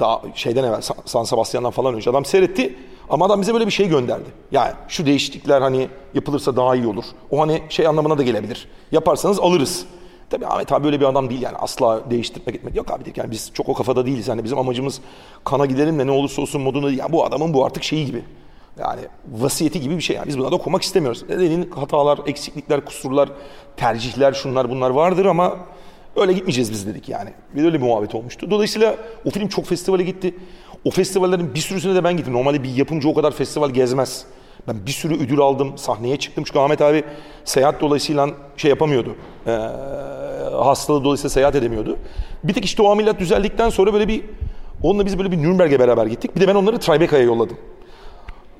Daha şeyden evvel San Sebastian'dan falan önce adam seyretti. Ama adam bize böyle bir şey gönderdi. Yani şu değişiklikler hani yapılırsa daha iyi olur. O hani şey anlamına da gelebilir. Yaparsanız alırız. Tabii Ahmet abi böyle bir adam değil yani asla değiştirmek etmek yok abi yani biz çok o kafada değiliz yani bizim amacımız kana gidelim de ne olursa olsun modunu ya bu adamın bu artık şeyi gibi yani vasiyeti gibi bir şey. Yani biz buna dokunmak istemiyoruz. Dediğin hatalar, eksiklikler, kusurlar, tercihler, şunlar bunlar vardır ama öyle gitmeyeceğiz biz dedik yani. Bir öyle bir muhabbet olmuştu. Dolayısıyla o film çok festivale gitti. O festivallerin bir sürüsüne de ben gittim. Normalde bir yapımcı o kadar festival gezmez. Ben bir sürü ödül aldım, sahneye çıktım. Çünkü Ahmet abi seyahat dolayısıyla şey yapamıyordu. Ee, hastalığı dolayısıyla seyahat edemiyordu. Bir tek işte o ameliyat düzeldikten sonra böyle bir onunla biz böyle bir Nürnberg'e beraber gittik. Bir de ben onları Tribeca'ya yolladım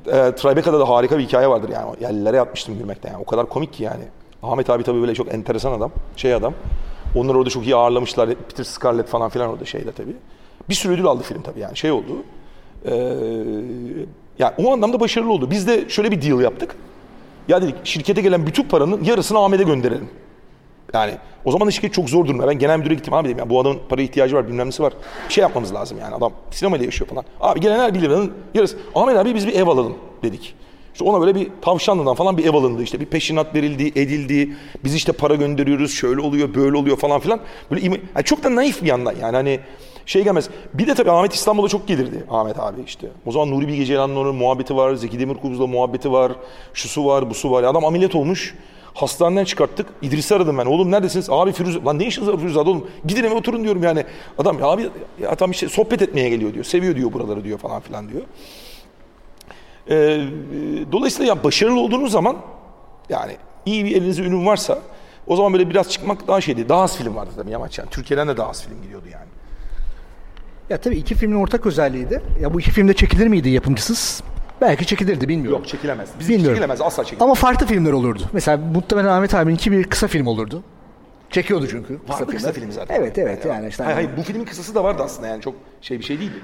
e, Tribeca'da da harika bir hikaye vardır yani. Yerlere yatmıştım gülmekten yani. O kadar komik ki yani. Ahmet abi tabii böyle çok enteresan adam. Şey adam. Onları orada çok iyi ağırlamışlar. Peter Scarlett falan filan orada şeyde tabii. Bir sürü ödül aldı film tabii yani. Şey oldu. Ee, yani o anlamda başarılı oldu. Biz de şöyle bir deal yaptık. Ya dedik şirkete gelen bütün paranın yarısını Ahmet'e gönderelim. Yani o zaman da şirket çok zor durumda. Ben genel müdüre gittim abi dedim ya bu adamın para ihtiyacı var bilmem nesi var. Bir şey yapmamız lazım yani adam sinemayla yaşıyor falan. Abi gelen her bir liranın yarısı. Ahmet abi biz bir ev alalım dedik. İşte ona böyle bir tavşanlıdan falan bir ev alındı. İşte bir peşinat verildi, edildi. Biz işte para gönderiyoruz, şöyle oluyor, böyle oluyor falan filan. Böyle yani çok da naif bir yandan yani hani şey gelmez. Bir de tabii Ahmet İstanbul'a çok gelirdi Ahmet abi işte. O zaman Nuri Bilge Ceylan'ın muhabbeti var, Zeki Demirkubuz'la muhabbeti var, şusu var, busu var. Adam ameliyat olmuş. Hastaneden çıkarttık. İdris'i aradım ben. Oğlum neredesiniz? Abi Firuze. Lan ne işiniz var Firuze'de oğlum? Gidin eve oturun diyorum yani. Adam ya abi adam işte sohbet etmeye geliyor diyor. Seviyor diyor buraları diyor falan filan diyor. Ee, dolayısıyla ya başarılı olduğunuz zaman yani iyi bir elinizde ünüm varsa o zaman böyle biraz çıkmak daha şeydi. Daha az film vardı tabii Yamaç yani. Türkiye'den de daha az film gidiyordu yani. Ya tabii iki filmin ortak özelliğiydi. Ya bu iki filmde çekilir miydi yapımcısız? Belki çekilirdi bilmiyorum. Yok çekilemez. Bizim bilmiyorum. çekilemez asla çekilemez. Ama farklı filmler olurdu. Mesela muhtemelen Ahmet abinin bir kısa film olurdu. Çekiyordu çünkü. Kısa Vardı kısa film zaten. Evet evet yani, yani işte. Hayır, hayır bu filmin kısası da vardı aslında yani çok şey bir şey değildi.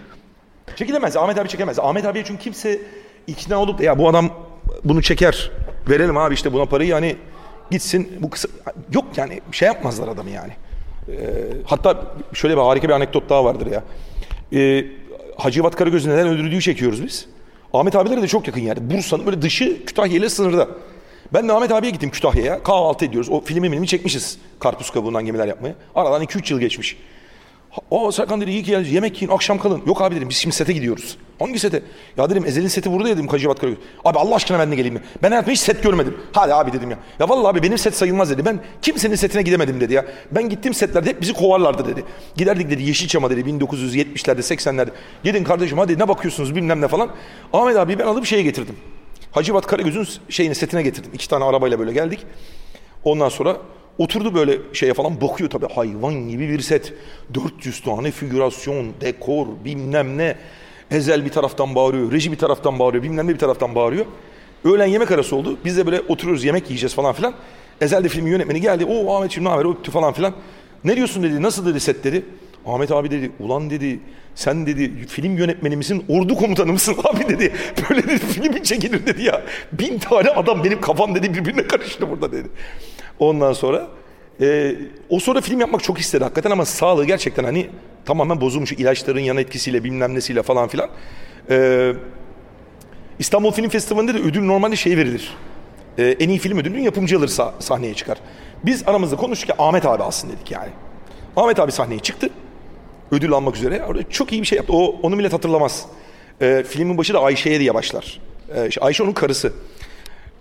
Çekilemez. Ahmet abi çekemez. Ahmet abiye çünkü kimse ikna olup da ya bu adam bunu çeker. Verelim abi işte buna parayı yani gitsin bu kısa yok yani şey yapmazlar adamı yani. Ee, hatta şöyle bir harika bir anekdot daha vardır ya. Ee, Hacivat Karagöz'ü neden öldürdüğü çekiyoruz biz. Ahmet abilere de çok yakın yani. Bursa'nın böyle dışı Kütahya ile sınırda. Ben de Ahmet abiye gittim Kütahya'ya. Kahvaltı ediyoruz. O filmi filmi çekmişiz. Karpuz kabuğundan gemiler yapmaya. Aradan 2-3 yıl geçmiş. O Serkan dedi iyi ki geldiniz. Yemek yiyin akşam kalın. Yok abi dedim biz şimdi sete gidiyoruz. Hangi sete? Ya dedim Ezel'in seti burada dedim Kacivat Karagöz. Abi Allah aşkına ben de geleyim mi? Ben hayatımda hiç set görmedim. Hadi abi dedim ya. Ya vallahi abi benim set sayılmaz dedi. Ben kimsenin setine gidemedim dedi ya. Ben gittiğim setlerde hep bizi kovarlardı dedi. Giderdik dedi Yeşilçam'a dedi 1970'lerde 80'lerde. Gidin kardeşim hadi ne bakıyorsunuz bilmem ne falan. Ahmet abi ben alıp şeye getirdim. Hacivat Karagöz'ün şeyini setine getirdim. İki tane arabayla böyle geldik. Ondan sonra Oturdu böyle şeye falan bakıyor tabii hayvan gibi bir set. 400 tane figürasyon, dekor, bilmem ne. Ezel bir taraftan bağırıyor, reji bir taraftan bağırıyor, bilmem ne bir taraftan bağırıyor. Öğlen yemek arası oldu. Biz de böyle oturuyoruz yemek yiyeceğiz falan filan. Ezel de filmin yönetmeni geldi. O Ahmetciğim ne haber öptü falan filan. Ne diyorsun dedi, nasıl dedi set dedi. Ahmet abi dedi, ulan dedi sen dedi film yönetmeni misin, ordu komutanı mısın abi dedi. Böyle dedi filmi çekilir dedi ya. Bin tane adam benim kafam dedi birbirine karıştı burada dedi. Ondan sonra e, o sonra film yapmak çok istedi hakikaten ama sağlığı gerçekten hani tamamen bozulmuş ilaçların yan etkisiyle bilmem nesiyle falan filan. E, İstanbul Film Festivali'nde de ödül normalde şey verilir. E, en iyi film ödülünün yapımcı alır sah- sahneye çıkar. Biz aramızda konuştuk ki Ahmet abi alsın dedik yani. Ahmet abi sahneye çıktı. Ödül almak üzere. Orada çok iyi bir şey yaptı. O onu millet hatırlamaz. E, filmin başı da Ayşe'ye diye başlar. E, Ayşe onun karısı.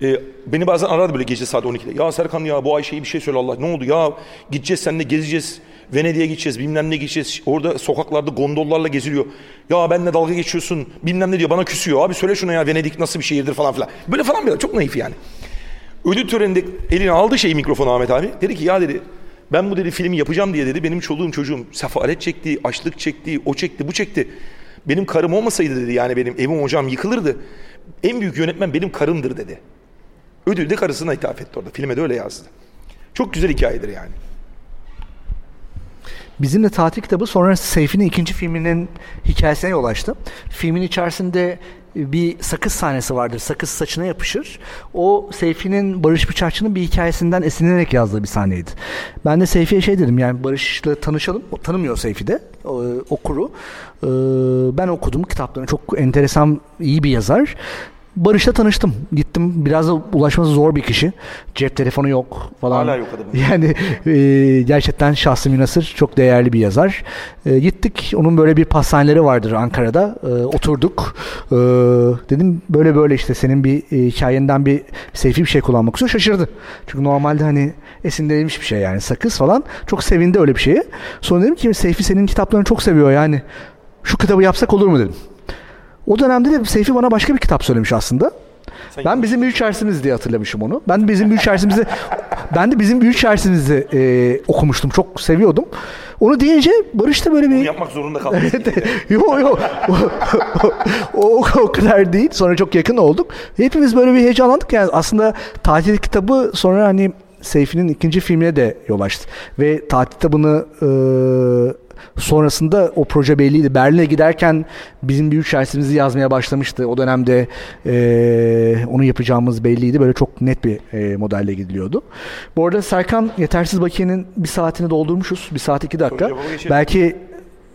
E, beni bazen arardı böyle gece saat 12'de. Ya Serkan ya bu Ayşe'ye bir şey söyle Allah. Ne oldu ya? Gideceğiz seninle gezeceğiz. Venedik'e gideceğiz bilmem ne gideceğiz. Orada sokaklarda gondollarla geziliyor. Ya benimle dalga geçiyorsun bilmem ne diyor bana küsüyor. Abi söyle şuna ya Venedik nasıl bir şehirdir falan filan. Böyle falan bir çok naif yani. Ödül töreninde eline aldı şey mikrofonu Ahmet abi. Dedi ki ya dedi ben bu dedi filmi yapacağım diye dedi benim çoluğum çocuğum sefalet çekti, açlık çekti, o çekti, bu çekti. Benim karım olmasaydı dedi yani benim evim hocam yıkılırdı. En büyük yönetmen benim karımdır dedi. Ödül de karısına ithaf etti orada. Filme de öyle yazdı. Çok güzel hikayedir yani. Bizim de tatil kitabı sonra Seyfi'nin ikinci filminin hikayesine yol açtı. Filmin içerisinde bir sakız sahnesi vardır. Sakız saçına yapışır. O Seyfi'nin Barış Bıçakçı'nın bir hikayesinden esinlenerek yazdığı bir sahneydi. Ben de Seyfi'ye şey dedim yani Barış'la tanışalım. O tanımıyor Seyfi de. O, okuru. Ee, ben okudum kitaplarını. Çok enteresan, iyi bir yazar. Barış'la tanıştım. Gittim. Biraz da ulaşması zor bir kişi. Cep telefonu yok falan. Hala yok adamın. Yani e, gerçekten şahsı münasır. Çok değerli bir yazar. E, gittik. Onun böyle bir pastaneleri vardır Ankara'da. E, oturduk. E, dedim böyle böyle işte senin bir e, hikayenden bir seyfi bir şey kullanmak istiyor. Şaşırdı. Çünkü normalde hani esinlenilmiş bir şey yani sakız falan. Çok sevindi öyle bir şeye. Sonra dedim ki Seyfi senin kitaplarını çok seviyor yani. Şu kitabı yapsak olur mu dedim. O dönemde de Seyfi bana başka bir kitap söylemiş aslında. Sen Ben bizim büyük şersimiz diye hatırlamışım onu. Ben de bizim büyük şersimizi ben de bizim büyük şersimizi e, okumuştum. Çok seviyordum. Onu deyince Barış da böyle Bunu bir yapmak zorunda kaldım. Yok yok. o, o kadar değil. Sonra çok yakın olduk. Hepimiz böyle bir heyecanlandık. Yani aslında tatil kitabı sonra hani Seyfi'nin ikinci filmine de yol açtı. Ve tatil kitabını e, sonrasında o proje belliydi. Berlin'e giderken bizim büyük şahsimizi yazmaya başlamıştı. O dönemde e, onu yapacağımız belliydi. Böyle çok net bir e, modelle gidiliyordu. Bu arada Serkan Yetersiz Bakiye'nin bir saatini doldurmuşuz. Bir saat iki dakika. Belki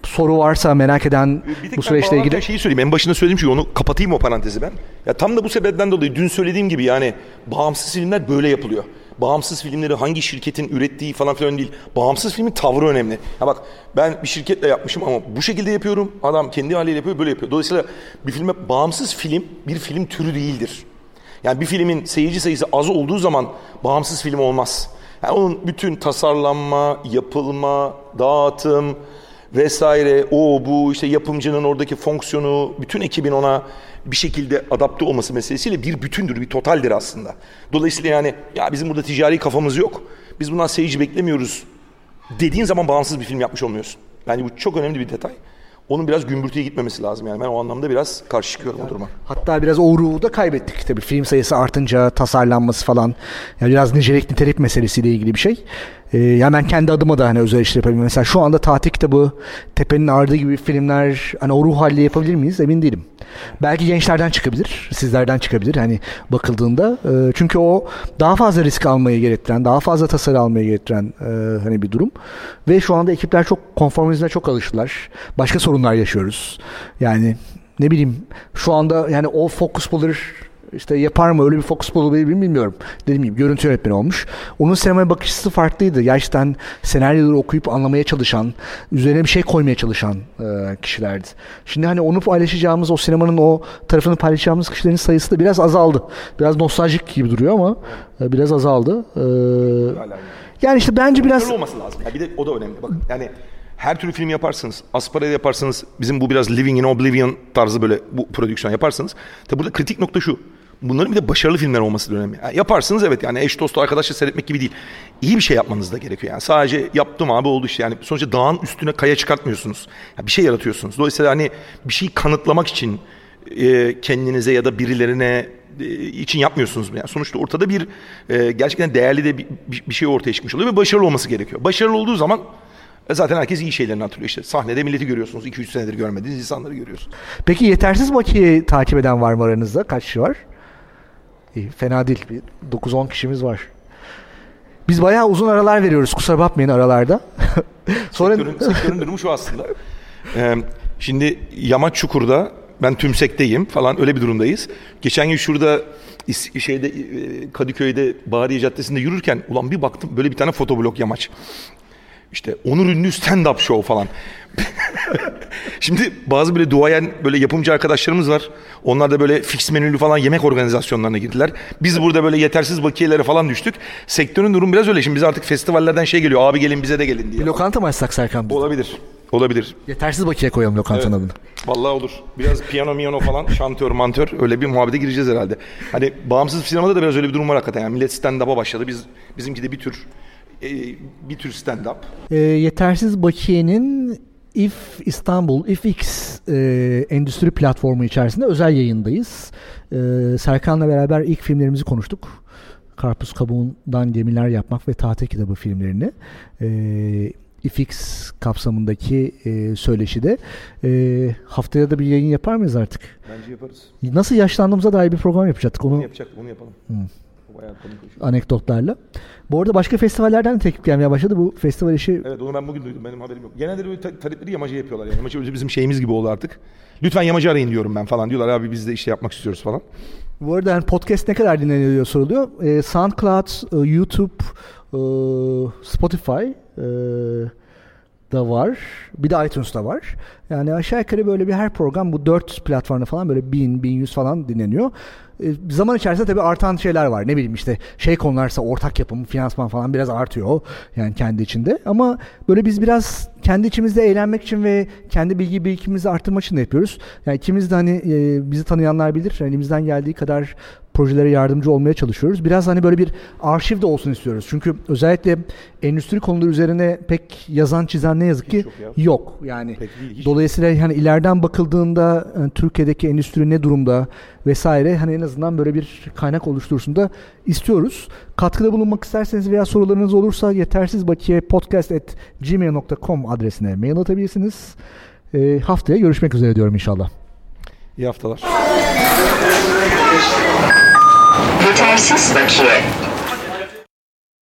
soru varsa merak eden bu süreçle ilgili. şeyi söyleyeyim. En başında söylediğim şey onu kapatayım o parantezi ben. Ya tam da bu sebepten dolayı dün söylediğim gibi yani bağımsız filmler böyle yapılıyor. Bağımsız filmleri hangi şirketin ürettiği falan filan değil. Bağımsız filmin tavrı önemli. Ya bak ben bir şirketle yapmışım ama bu şekilde yapıyorum. Adam kendi haliyle yapıyor böyle yapıyor. Dolayısıyla bir filme bağımsız film bir film türü değildir. Yani bir filmin seyirci sayısı az olduğu zaman bağımsız film olmaz. Yani onun bütün tasarlanma, yapılma, dağıtım vesaire o bu işte yapımcının oradaki fonksiyonu bütün ekibin ona bir şekilde adapte olması meselesiyle bir bütündür, bir totaldir aslında. Dolayısıyla yani ya bizim burada ticari kafamız yok. Biz bundan seyirci beklemiyoruz dediğin zaman bağımsız bir film yapmış olmuyorsun. Bence bu çok önemli bir detay. Onun biraz gümbürtüye gitmemesi lazım yani. Ben o anlamda biraz karşı çıkıyorum o duruma. Hatta biraz o ruhu da kaybettik tabii. Film sayısı artınca tasarlanması falan. Yani biraz nicelik nitelik meselesiyle ilgili bir şey. E, yani ben kendi adıma da hani özel işler yapabilirim. Mesela şu anda tatil kitabı, Tepe'nin Ardı gibi filmler hani o ruh haliyle yapabilir miyiz emin değilim. Belki gençlerden çıkabilir, sizlerden çıkabilir hani bakıldığında. E, çünkü o daha fazla risk almayı gerektiren, daha fazla tasarı almayı gerektiren e, hani bir durum. Ve şu anda ekipler çok konformizme çok alıştılar. Başka sorunlar yaşıyoruz. Yani ne bileyim şu anda yani o focus puller işte yapar mı öyle bir focus puller mi bilmiyorum. Dediğim gibi görüntü yönetmeni olmuş. Onun sinemaya bakış açısı farklıydı. Gerçekten senaryoları okuyup anlamaya çalışan, üzerine bir şey koymaya çalışan e, kişilerdi. Şimdi hani onu paylaşacağımız, o sinemanın o tarafını paylaşacağımız kişilerin sayısı da biraz azaldı. Biraz nostaljik gibi duruyor ama e, biraz azaldı. E, yani işte bence biraz... Olması lazım. Ya bir de o da önemli. Bak yani her türlü film yaparsınız, Aspara'da yaparsınız, bizim bu biraz Living in Oblivion tarzı böyle bu prodüksiyon yaparsınız. Tabi burada kritik nokta şu. Bunların bir de başarılı filmler olması da önemli. Yani yaparsınız evet yani eş dostu arkadaşla seyretmek gibi değil. İyi bir şey yapmanız da gerekiyor yani. Sadece yaptım abi oldu işte yani sonuçta dağın üstüne kaya çıkartmıyorsunuz. Yani bir şey yaratıyorsunuz. Dolayısıyla hani bir şeyi kanıtlamak için e, kendinize ya da birilerine e, için yapmıyorsunuz. Yani sonuçta ortada bir e, gerçekten değerli de bir, bir şey ortaya çıkmış oluyor ve başarılı olması gerekiyor. Başarılı olduğu zaman e, Zaten herkes iyi şeylerini hatırlıyor işte. Sahnede milleti görüyorsunuz. 2-3 senedir görmediğiniz insanları görüyorsunuz. Peki yetersiz makineyi takip eden var mı aranızda? Kaç kişi var? İyi, fena değil. 9-10 kişimiz var. Biz bayağı uzun aralar veriyoruz. Kusura bakmayın aralarda. Sonra... Sektörün, sektörün durumu şu aslında. Ee, şimdi Yamaç Çukur'da ben tümsekteyim falan öyle bir durumdayız. Geçen gün şurada şeyde Kadıköy'de Bahariye Caddesi'nde yürürken ulan bir baktım böyle bir tane fotoblok yamaç. İşte onur ünlü stand-up show falan. Şimdi bazı böyle duayen böyle yapımcı arkadaşlarımız var. Onlar da böyle fix menülü falan yemek organizasyonlarına girdiler. Biz burada böyle yetersiz bakiyelere falan düştük. Sektörün durum biraz öyle. Şimdi biz artık festivallerden şey geliyor. Abi gelin bize de gelin diye. Bir lokanta mı açsak Serkan? Olabilir. Olabilir. Yetersiz bakiye koyalım lokantanın evet. adını. Vallahi olur. Biraz piyano miyano falan şantör mantör öyle bir muhabbete gireceğiz herhalde. Hani bağımsız sinemada da biraz öyle bir durum var hakikaten. Yani millet stand-up'a başladı. Biz bizimki de bir tür e, bir tür stand-up. E, yetersiz bakiyenin If İstanbul, IfX e, endüstri platformu içerisinde özel yayındayız. E, Serkan'la beraber ilk filmlerimizi konuştuk. Karpuz kabuğundan gemiler yapmak ve tatil kitabı filmlerini. E, IFX kapsamındaki e, söyleşide. E, haftaya da bir yayın yapar mıyız artık? Bence yaparız. Nasıl yaşlandığımıza dair bir program yapacaktık. Onu, onu yapacak, onu yapalım. Hmm. Anekdotlarla. Bu arada başka festivallerden de teklif gelmeye başladı bu festival işi. Evet onu ben bugün duydum benim haberim yok. Genelde böyle talepleri yamacı yapıyorlar yani. Yamacı bizim şeyimiz gibi oldu artık. Lütfen yamacı arayın diyorum ben falan diyorlar abi biz de işte yapmak istiyoruz falan. Bu arada yani podcast ne kadar dinleniyor soruluyor. Ee, SoundCloud, e, YouTube, e, Spotify e, da var. Bir de iTunes'ta var. Yani aşağı yukarı böyle bir her program bu dört platformda falan böyle bin, bin yüz falan dinleniyor. E, zaman içerisinde tabii artan şeyler var. Ne bileyim işte şey konularsa ortak yapım, finansman falan biraz artıyor yani kendi içinde. Ama böyle biz biraz kendi içimizde eğlenmek için ve kendi bilgi birikimimizi arttırmak için de yapıyoruz. Yani ikimiz de hani e, bizi tanıyanlar bilir. Elimizden geldiği kadar projelere yardımcı olmaya çalışıyoruz. Biraz hani böyle bir arşiv de olsun istiyoruz. Çünkü özellikle endüstri konuları üzerine pek yazan çizen ne yazık ki yok, ya. yok. Yani değil, dolayısıyla hani ileriden bakıldığında yani Türkiye'deki endüstri ne durumda vesaire hani en azından böyle bir kaynak oluştursun da istiyoruz. Katkıda bulunmak isterseniz veya sorularınız olursa yetersiz bakiye podcast at gmail.com adresine mail atabilirsiniz. E, haftaya görüşmek üzere diyorum inşallah. İyi haftalar. Yetersiz bakiye.